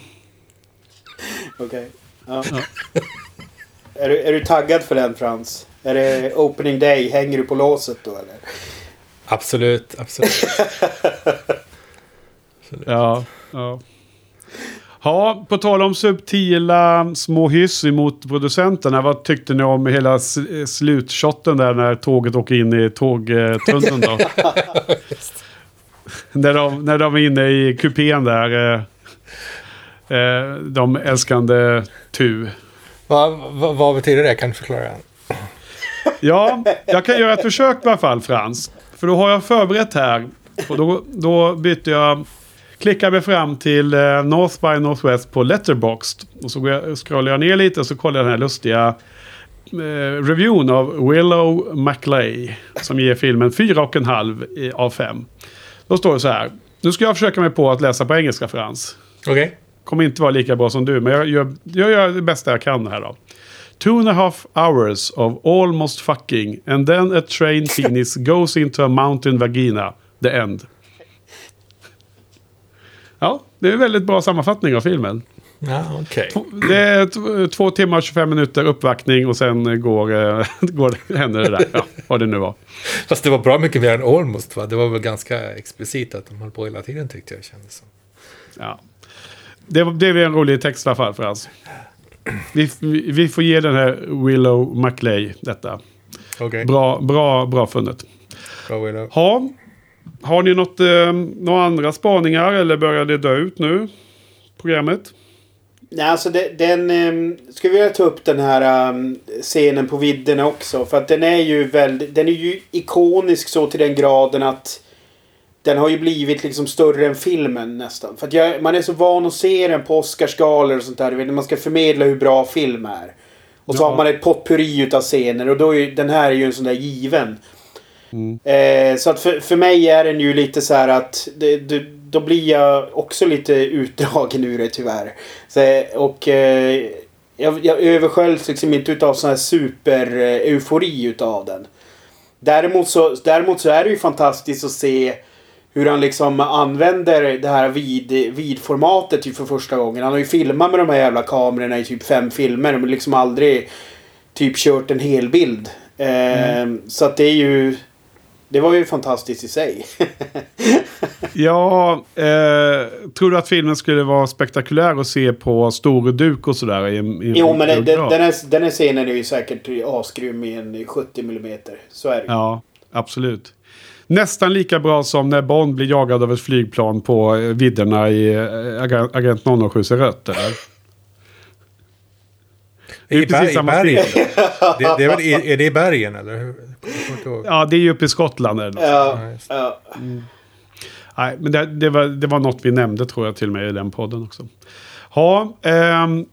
Okej. Ja. är, du, är du taggad för den Frans? Är det opening day? Hänger du på låset då eller? Absolut, absolut. Ja, ja. Ja, på tal om subtila små hyss emot producenterna. Vad tyckte ni om hela slutshotten där när tåget åker in i tågtunneln då? när, de, när de är inne i kupén där. Eh, eh, de älskande Tu. vad, vad, vad betyder det? Kan du förklara? Ja, jag kan göra ett försök i alla fall Frans. För då har jag förberett här. Och då, då byter jag... Klickar mig fram till eh, North by Northwest på Letterboxd. Och så jag, scrollar jag ner lite och så kollar jag den här lustiga eh, reviewn av Willow McLay. Som ger filmen 4,5 i- av 5. Då står det så här. Nu ska jag försöka mig på att läsa på engelska Frans. Okej. Kommer inte vara lika bra som du, men jag gör, jag gör det bästa jag kan här då. Two and a half hours of almost fucking and then a train penis goes into a mountain vagina. The end. Ja, det är en väldigt bra sammanfattning av filmen. Ja, okej. Det är två timmar och 25 minuter uppvaktning och sen går, eh, går, händer det där. Ja, vad det nu var. Fast det var bra mycket mer än almost va? Det var väl ganska explicit att de höll på hela tiden tyckte jag kändes som. Ja. Det, det är en rolig text i alla fall för oss. Vi, vi vi får ge den här Willow McLay detta. Okej. Bra, bra, bra funnet. Bra Willow. Ha, har ni något, eh, några andra spaningar eller börjar det dö ut nu? Programmet? Nej, alltså det, den... Um, ska vi vilja ta upp den här ehm, scenen på vidderna också? För att den är ju väldigt... Den är ju ikonisk så till den graden att... Den har ju blivit liksom större än filmen nästan. För att jag, man är så van att se den på Oscarsgalor och sånt där. vet, Man ska förmedla hur bra film är. Och så Ja. har man ett potpurri utav scener och då är ju, den här är ju en sån där given. Mm. Eh, så att för, för mig är den ju lite så här att det, det, då blir jag också lite utdragen ur det tyvärr. Så, och eh, jag, jag översköljs liksom inte utav sån här super-eufori utav den. Däremot så, däremot så är det ju fantastiskt att se hur han liksom använder det här vid, vidformatet typ för första gången. Han har ju filmat med de här jävla kamerorna i typ fem filmer men liksom aldrig typ kört en hel bild. Eh, Så att det är ju... Det var ju fantastiskt i sig. Ja, eh, tror du att filmen skulle vara spektakulär att se på stor duk och sådär? I, i jo men biograf? den, här, den här scenen är ju säkert asgrym i en 70 mm. Så är det ju. Ja, absolut. Nästan lika bra som när Bond blir jagad av ett flygplan på eh, vidderna i eh, Agent Agent 007 ser rött, eller? Det är I, precis i samma stil. det, det är, väl, är är det i bergen eller? Ja, det är ju uppe i Skottland. Eller något. Ja, ja. Nej, men det, det, var, det var något vi nämnde tror jag till och med i den podden också. Ja, ehm,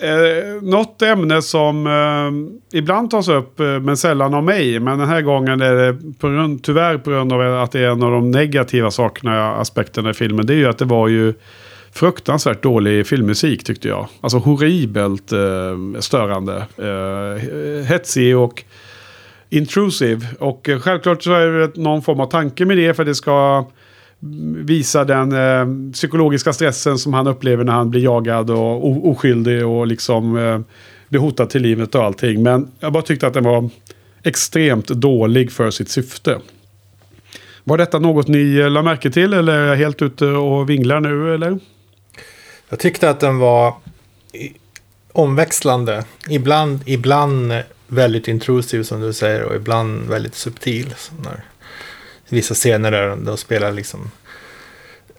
eh, något ämne som eh, ibland tas upp eh, men sällan av mig. Men den här gången är det på grund, tyvärr på grund av att det är en av de negativa sakerna, aspekterna i filmen. Det är ju att det var ju fruktansvärt dålig filmmusik tyckte jag. Alltså horribelt eh, störande. Eh, hetsig och intrusive. Och eh, självklart så är det någon form av tanke med det för det ska visa den eh, psykologiska stressen som han upplever när han blir jagad och oskyldig och liksom eh, blir hotad till livet och allting. Men jag bara tyckte att den var extremt dålig för sitt syfte. Var detta något ni eh, la märke till eller är jag helt ute och vinglar nu eller? Jag tyckte att den var omväxlande. Ibland, ibland väldigt intrusiv som du säger och ibland väldigt subtil. Så när, vissa scener där de spelar liksom...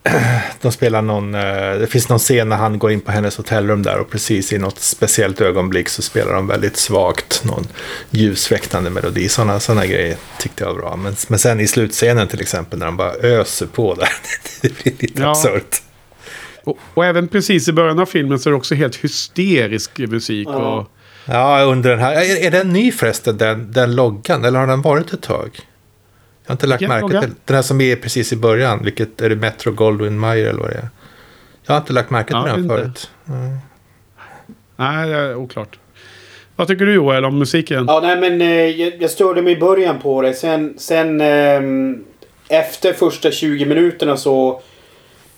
De spelar någon... eh, Det finns någon scen när han går in på hennes hotellrum där och precis i något speciellt ögonblick så spelar de väldigt svagt någon ljusväktande melodi. Sådana såna grejer tyckte jag var bra. Men, men sen i slutscenen till exempel när de bara öser på där. Det blir lite Ja. absurt. Och, och även precis i början av filmen så är det också helt hysterisk musik. Ja. Och, Ja, under den här. Är, är den ny förresten, den, den loggan? Eller har den varit ett tag? Jag har inte lagt märke logga? till. Den här som är precis i början. Vilket är det Metro Goldwyn Mayer eller vad det är? Jag har inte lagt märke till Ja, den inte. förut. Nej. nej, det är oklart. Vad tycker du Joel om musiken? Ja, nej men eh, jag, jag störde mig i början på det. Sen, sen ehm, efter första 20 minuterna så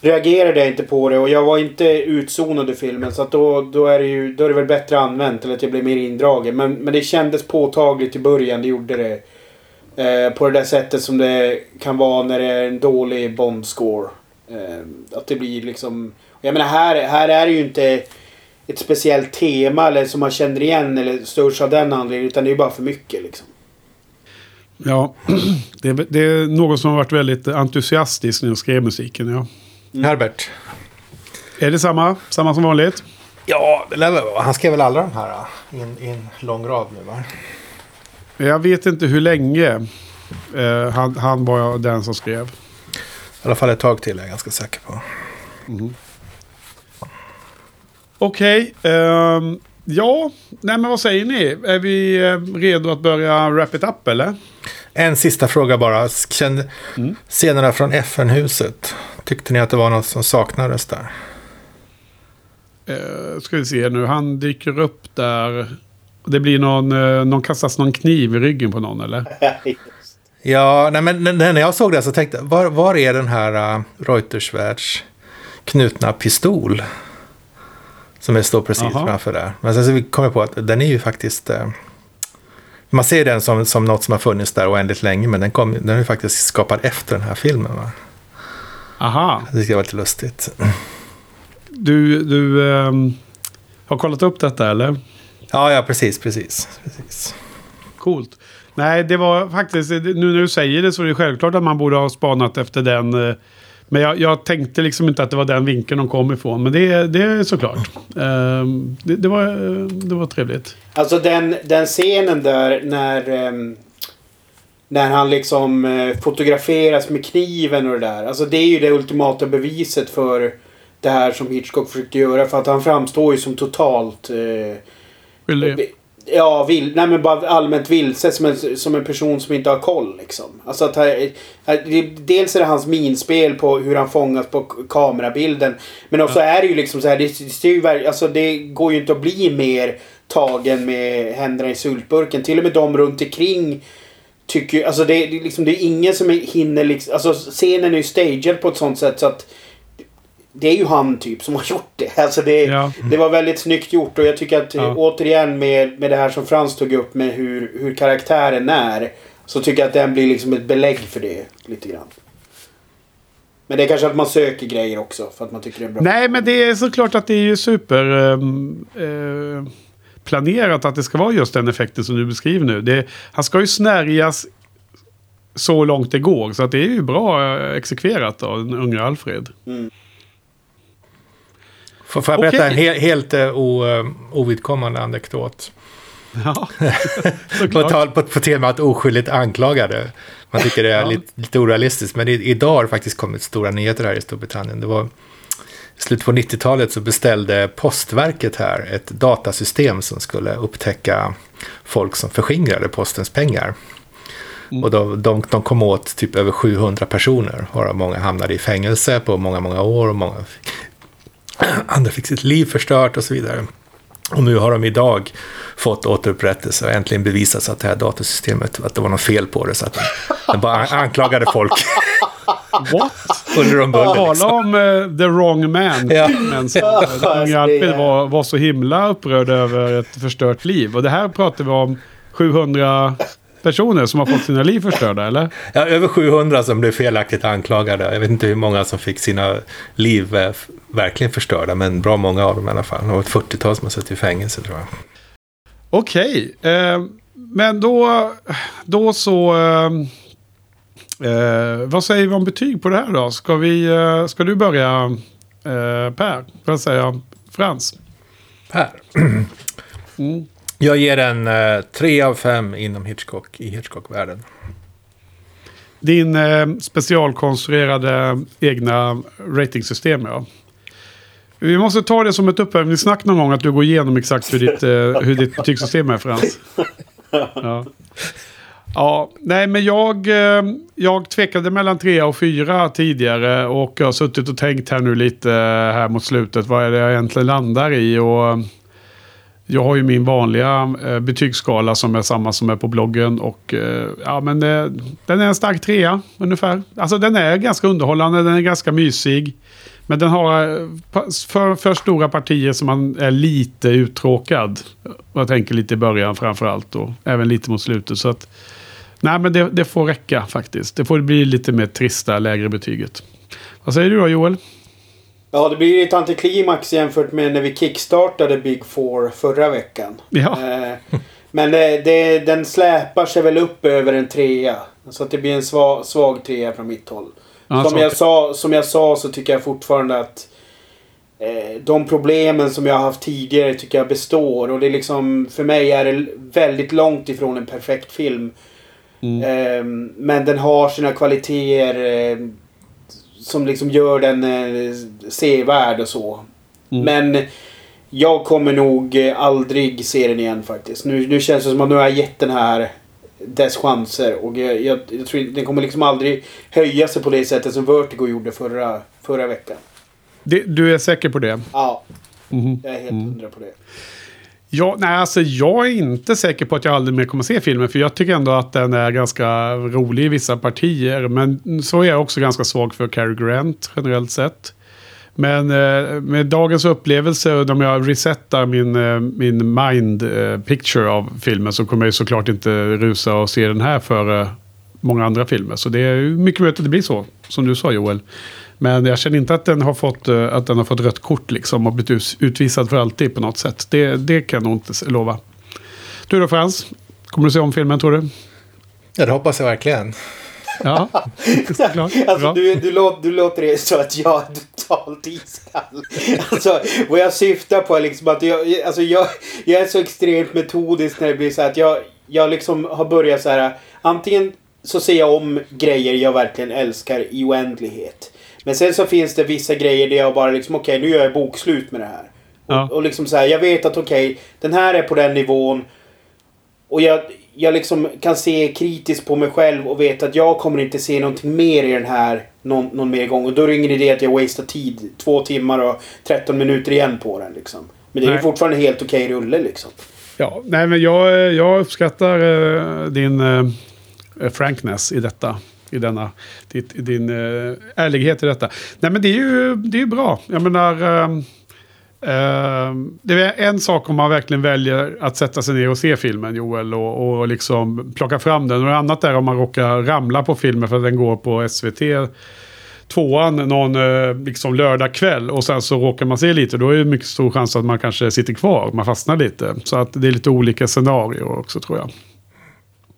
reagerade jag inte på det och jag var inte utzonad i filmen. Så att då, då, är det ju, då är det väl bättre använt eller att jag blev mer indragen. Men, men det kändes påtagligt i början, det gjorde det. Eh, på det där sättet som det kan vara när det är en dålig Bond-score. Eh, att det blir liksom... Jag menar här, här är det ju inte ett speciellt tema eller som man känner igen eller störs av den anledningen. Utan det är ju bara för mycket liksom. Ja, det är, det är någon som har varit väldigt entusiastisk när jag skrev musiken. Ja. Herbert. Är det samma? Samma som vanligt? Ja, det lär väl vara. Han skrev väl alla de här i en, i en lång rad nu va? Jag vet inte hur länge eh, han, han var den som skrev. I alla fall ett tag till är jag ganska säker på. Okej. ehm, ja, nej men vad säger ni? Är vi eh, redo att börja wrap it up eller? En sista fråga bara. Kände, Mm. Scenerna från FN-huset. Tyckte ni att det var något som saknades där? Uh, ska vi se nu. Han dyker upp där. Det blir någon, eh, någon kastas någon kniv i ryggen på någon eller? Ja, nej, men när jag såg det så tänkte jag, var, var är den här uh, Reutersvärds knutna pistol? Som är står precis Jaha. framför där. Men sen så vi kom jag på att den är ju faktiskt... eh, man ser den som, som något som har funnits där oändligt länge, men den, kom, den är ju faktiskt skapad efter den här filmen. Va? Aha. Det tycker jag var lite lustigt. Du, du ehm, har kollat upp detta eller? Ja, ja, precis, precis. precis. Coolt. Nej, det var faktiskt, nu när du säger det så är det självklart att man borde ha spanat efter den. eh, Men jag, jag tänkte liksom inte att det var den vinkeln de kom ifrån. Men det, det är såklart. Ehm, det, det, var, eh, det var trevligt. Alltså den, den scenen där när... när han liksom eh, fotograferas med kniven och det där. Alltså det är ju det ultimata beviset för det här som Hitchcock försökte göra. För att han framstår ju som totalt... Eh, Skyldig. Ja, vill, nej men bara allmänt vilse som en, som en person som inte har koll liksom. Alltså att här, här, dels är det hans minspel på hur han fångas på kamerabilden. Men också ja. är det ju liksom så här, det, det, alltså det går ju inte att bli mer tagen med händerna i sultburken. Till och med de runt omkring tycker alltså det, det, liksom, det är ingen som hinner liksom, alltså scenen är ju staged på ett sånt sätt så att det är ju han typ som har gjort det. Alltså det, ja. det var väldigt snyggt gjort och jag tycker att ja. återigen med, med det här som Frans tog upp med hur, hur karaktären är. Så tycker jag att den blir liksom ett belägg för det lite grann. Men det är kanske att man söker grejer också för att man tycker det är bra. Nej men det är såklart att det är ju super... Um, uh, planerat att det ska vara just den effekten som du beskriver nu. Det, han ska ju snärjas så långt det går. Så att det är ju bra eh, exekverat av den unga Alfred. Mm. Får, får jag berätta okay. en he helt uh, ovidkommande anekdot? Ja, på, tal, på, på temat oskyldigt anklagade. Man tycker det är ja. lite, lite orealistiskt. Men i, idag har det faktiskt kommit stora nyheter här i Storbritannien. Det var i slutet på 90-talet så beställde Postverket här ett datasystem som skulle upptäcka folk som förskingrade postens pengar. Mm. Och de, de, de kom åt typ över 700 personer, varav många hamnade i fängelse på många, många år och många andra fick sitt liv förstört och så vidare. Och nu har de idag fått återupprättelse och äntligen bevisats att det här datasystemet, att det var något fel på det. Så att de, de bara anklagade folk. What? Under om buller. Tala liksom. om uh, the wrong man. Ja. Men så, unga Alfred var, var så himla upprörd över ett förstört liv. Och det här pratar vi om 700 personer som har fått sina liv förstörda, eller? Ja, över 700 som blev felaktigt anklagade. Jag vet inte hur många som fick sina liv eh, verkligen förstörda, men bra många av dem i alla fall. Var ett 40-tal som har suttit i fängelse, tror jag. Okej, okay. eh, men då, då så... Eh, eh, vad säger vi om betyg på det här då? Ska, vi, eh, ska du börja, eh, Per? Får jag säga Frans? Per? Mm. Jag ger den eh, 3 av 5 inom Hitchcock i Hitchcock-världen. Din eh, specialkonstruerade egna ratingsystem, ja. Vi måste ta det som ett uppvärmningssnack någon gång att du går igenom exakt hur ditt, eh, hur ditt betygssystem är Frans. Ja. ja, nej men jag, eh, jag tvekade mellan tre och fyra tidigare och jag har suttit och tänkt här nu lite eh, här mot slutet. Vad är det jag egentligen landar i? Och jag har ju min vanliga eh, betygsskala som är samma som är på bloggen. Och eh, ja, men eh, den är en stark trea ungefär. Alltså den är ganska underhållande, den är ganska mysig. Men den har eh, för, för stora partier som man är lite uttråkad. Jag tänker lite i början framförallt och även lite mot slutet. Så att, nej men det, det får räcka faktiskt. Det får bli lite mer trista, lägre betyget. Vad säger du då Joel? Ja, det blir ett antiklimax jämfört med när vi kickstartade Big Four förra veckan. Ja. Eh, men det, det, den släpar sig väl upp över en trea. Så att det blir en svag, svag trea från mitt håll. Ja, som, jag sa, som jag sa så tycker jag fortfarande att eh, de problemen som jag har haft tidigare tycker jag består. Och det är liksom, för mig är det väldigt långt ifrån en perfekt film. Mm. Eh, men den har sina kvaliteter. Eh, som liksom gör den eh, sevärd och så. Mm. Men jag kommer nog eh, aldrig se den igen faktiskt. Nu, nu känns det som att nu har jag gett den här dess chanser. Och jag, jag, jag tror den kommer liksom aldrig höja sig på det sättet som Vertigo gjorde förra, förra veckan. Det, du är säker på det? Ja. Mm. Jag är helt mm. hundra på det. Ja, nej, alltså jag är inte säker på att jag aldrig mer kommer se filmen. För jag tycker ändå att den är ganska rolig i vissa partier. Men så är jag också ganska svag för Cary Grant generellt sett. Men eh, med dagens upplevelse om jag resetar min, eh, min mind eh, picture av filmen så kommer jag såklart inte rusa och se den här före många andra filmer. Så det är mycket möjligt att det blir så, som du sa Joel. Men jag känner inte att den har fått, eh, att den har fått rött kort liksom och blivit utvisad för alltid på något sätt. Det, det kan jag nog inte lova. Du då Frans? Kommer du se om filmen tror du? Ja, det hoppas jag verkligen. Ja, såklart. alltså, du, du, låter, du låter det så att jag är totalt iskall. Alltså, vad jag syftar på är liksom att jag, alltså, jag, jag är så extremt metodisk när det blir så att jag, jag liksom har börjat så här. Antingen så ser jag om grejer jag verkligen älskar i oändlighet. Men sen så finns det vissa grejer där jag bara liksom okej okay, nu gör jag bokslut med det här. Ja. Och, och, liksom så här, jag vet att okej okay, den här är på den nivån. Och jag, jag liksom kan se kritiskt på mig själv och vet att jag kommer inte se någonting mer i den här någon, någon mer gång. Och då är det ingen idé att jag wastar tid. Två timmar och 13 minuter igen på den liksom. Men det är Nej. ju fortfarande helt okej rulle liksom. Ja, nej men jag, jag uppskattar eh, din eh, frankness i detta. I denna, ditt, din eh, ärlighet i detta. Nej men det är ju, det är ju bra. Jag menar... Um, Uh, det är en sak om man verkligen väljer att sätta sig ner och se filmen Joel och, och liksom plocka fram den. Och annat är om man råkar ramla på filmen för att den går på SVT tvåan någon uh, liksom lördag kväll och sen så råkar man se lite. Då är det mycket stor chans att man kanske sitter kvar. Man fastnar lite. Så att det är lite olika scenarier också tror jag.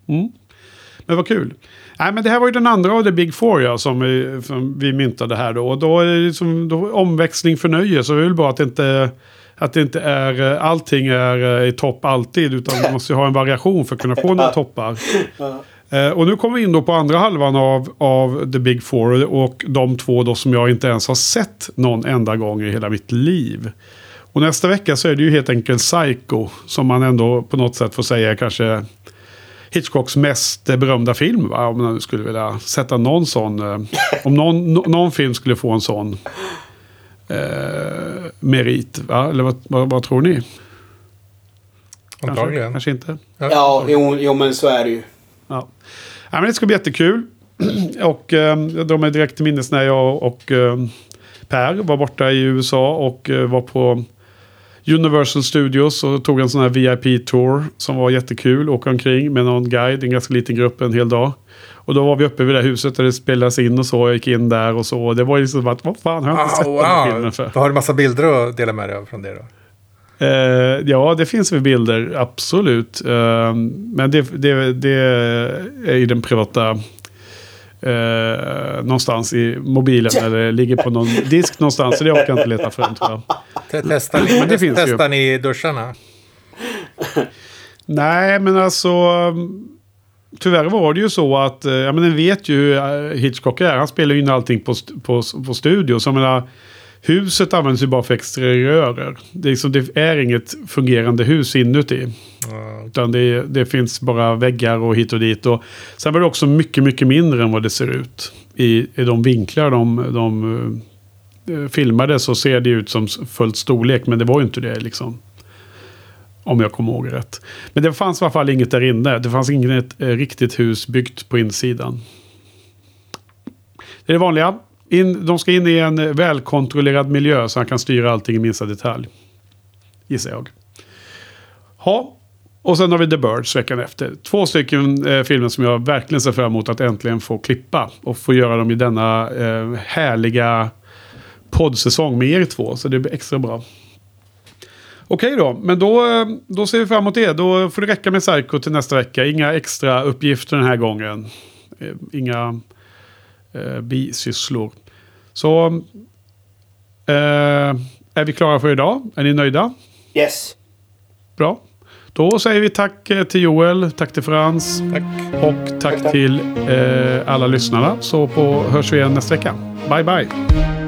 Mm. Men vad kul. Nej, men det här var ju den andra av The Big Four ja, som, vi, som vi myntade här då. Och då är det liksom, då, omväxling för nöje. Så det är väl bra att det inte, att det inte är eh, allting är eh, i topp alltid. Utan man måste ju ha en variation för att kunna få några toppar. Eh, och nu kommer vi in då på andra halvan av, av The Big Four. Och de två då som jag inte ens har sett någon enda gång i hela mitt liv. Och nästa vecka så är det ju helt enkelt Psycho. Som man ändå på något sätt får säga kanske Hitchcocks mest berömda film. Va? Om man skulle vilja sätta någon sån. Eh, om någon, no, någon film skulle få en sån eh, merit. Va? Eller vad, vad, vad tror ni? Kanske, Antagligen. kanske inte. Ja, jo, jo men så är det ju. Ja. ja men det ska bli jättekul. och eh, jag drar mig direkt till minnes när jag och eh, Per var borta i USA och eh, var på Universal Studios och tog en sån här VIP-tour som var jättekul. Åka omkring med någon guide, en ganska liten grupp, en hel dag. Och då var vi uppe vid det huset där det spelas in och så. Jag gick in där och så. Och det var ju liksom att, vad fan har jag inte sett den här filmen för? Då har du massa bilder att dela med dig av från det då? Eh, ja, det finns väl bilder, absolut. Eh, men det, det, det är i den privata... Eh, någonstans i mobilen eller ligger på någon disk någonstans. Så det orkar jag inte leta fram tror jag. Te- Testar ni, Men det finns ju. testar ni duscharna? Nej, men alltså... Tyvärr var det ju så att, eh, ja men den vet ju hur eh, Hitchcock är. Han spelar ju in allting på, på, på studio. Så jag menar, huset används ju bara för exteriörer. Det är, liksom, det är inget fungerande hus inuti. Ja, Utan det, det finns bara väggar och hit och dit. Och sen var det också mycket, mycket mindre än vad det ser ut. I, i de vinklar de, de eh, filmade så ser det ut som fullt storlek. Men det var ju inte det liksom. Om jag kommer ihåg rätt. Men det fanns i alla fall inget där inne. Det fanns inget eh, riktigt hus byggt på insidan. Det är det vanliga. In, de ska in i en välkontrollerad miljö så han kan styra allting i minsta detalj. Gissar jag. Ha. Och sen har vi The Birds veckan efter. Två stycken eh, filmer som jag verkligen ser fram emot att äntligen få klippa. Och få göra dem i denna eh, härliga poddsäsong med er två. Så det blir extra bra. Okej då, men då, eh, då ser vi fram emot det. Då får det räcka med Psycho till nästa vecka. Inga extra uppgifter den här gången. Eh, inga eh, bisysslor. Så eh, är vi klara för idag? Är ni nöjda? Yes. Bra. Då säger vi tack eh, till Joel, tack till Frans tack. och tack till eh, alla lyssnarna. Så på, hörs vi igen nästa vecka. Bye bye.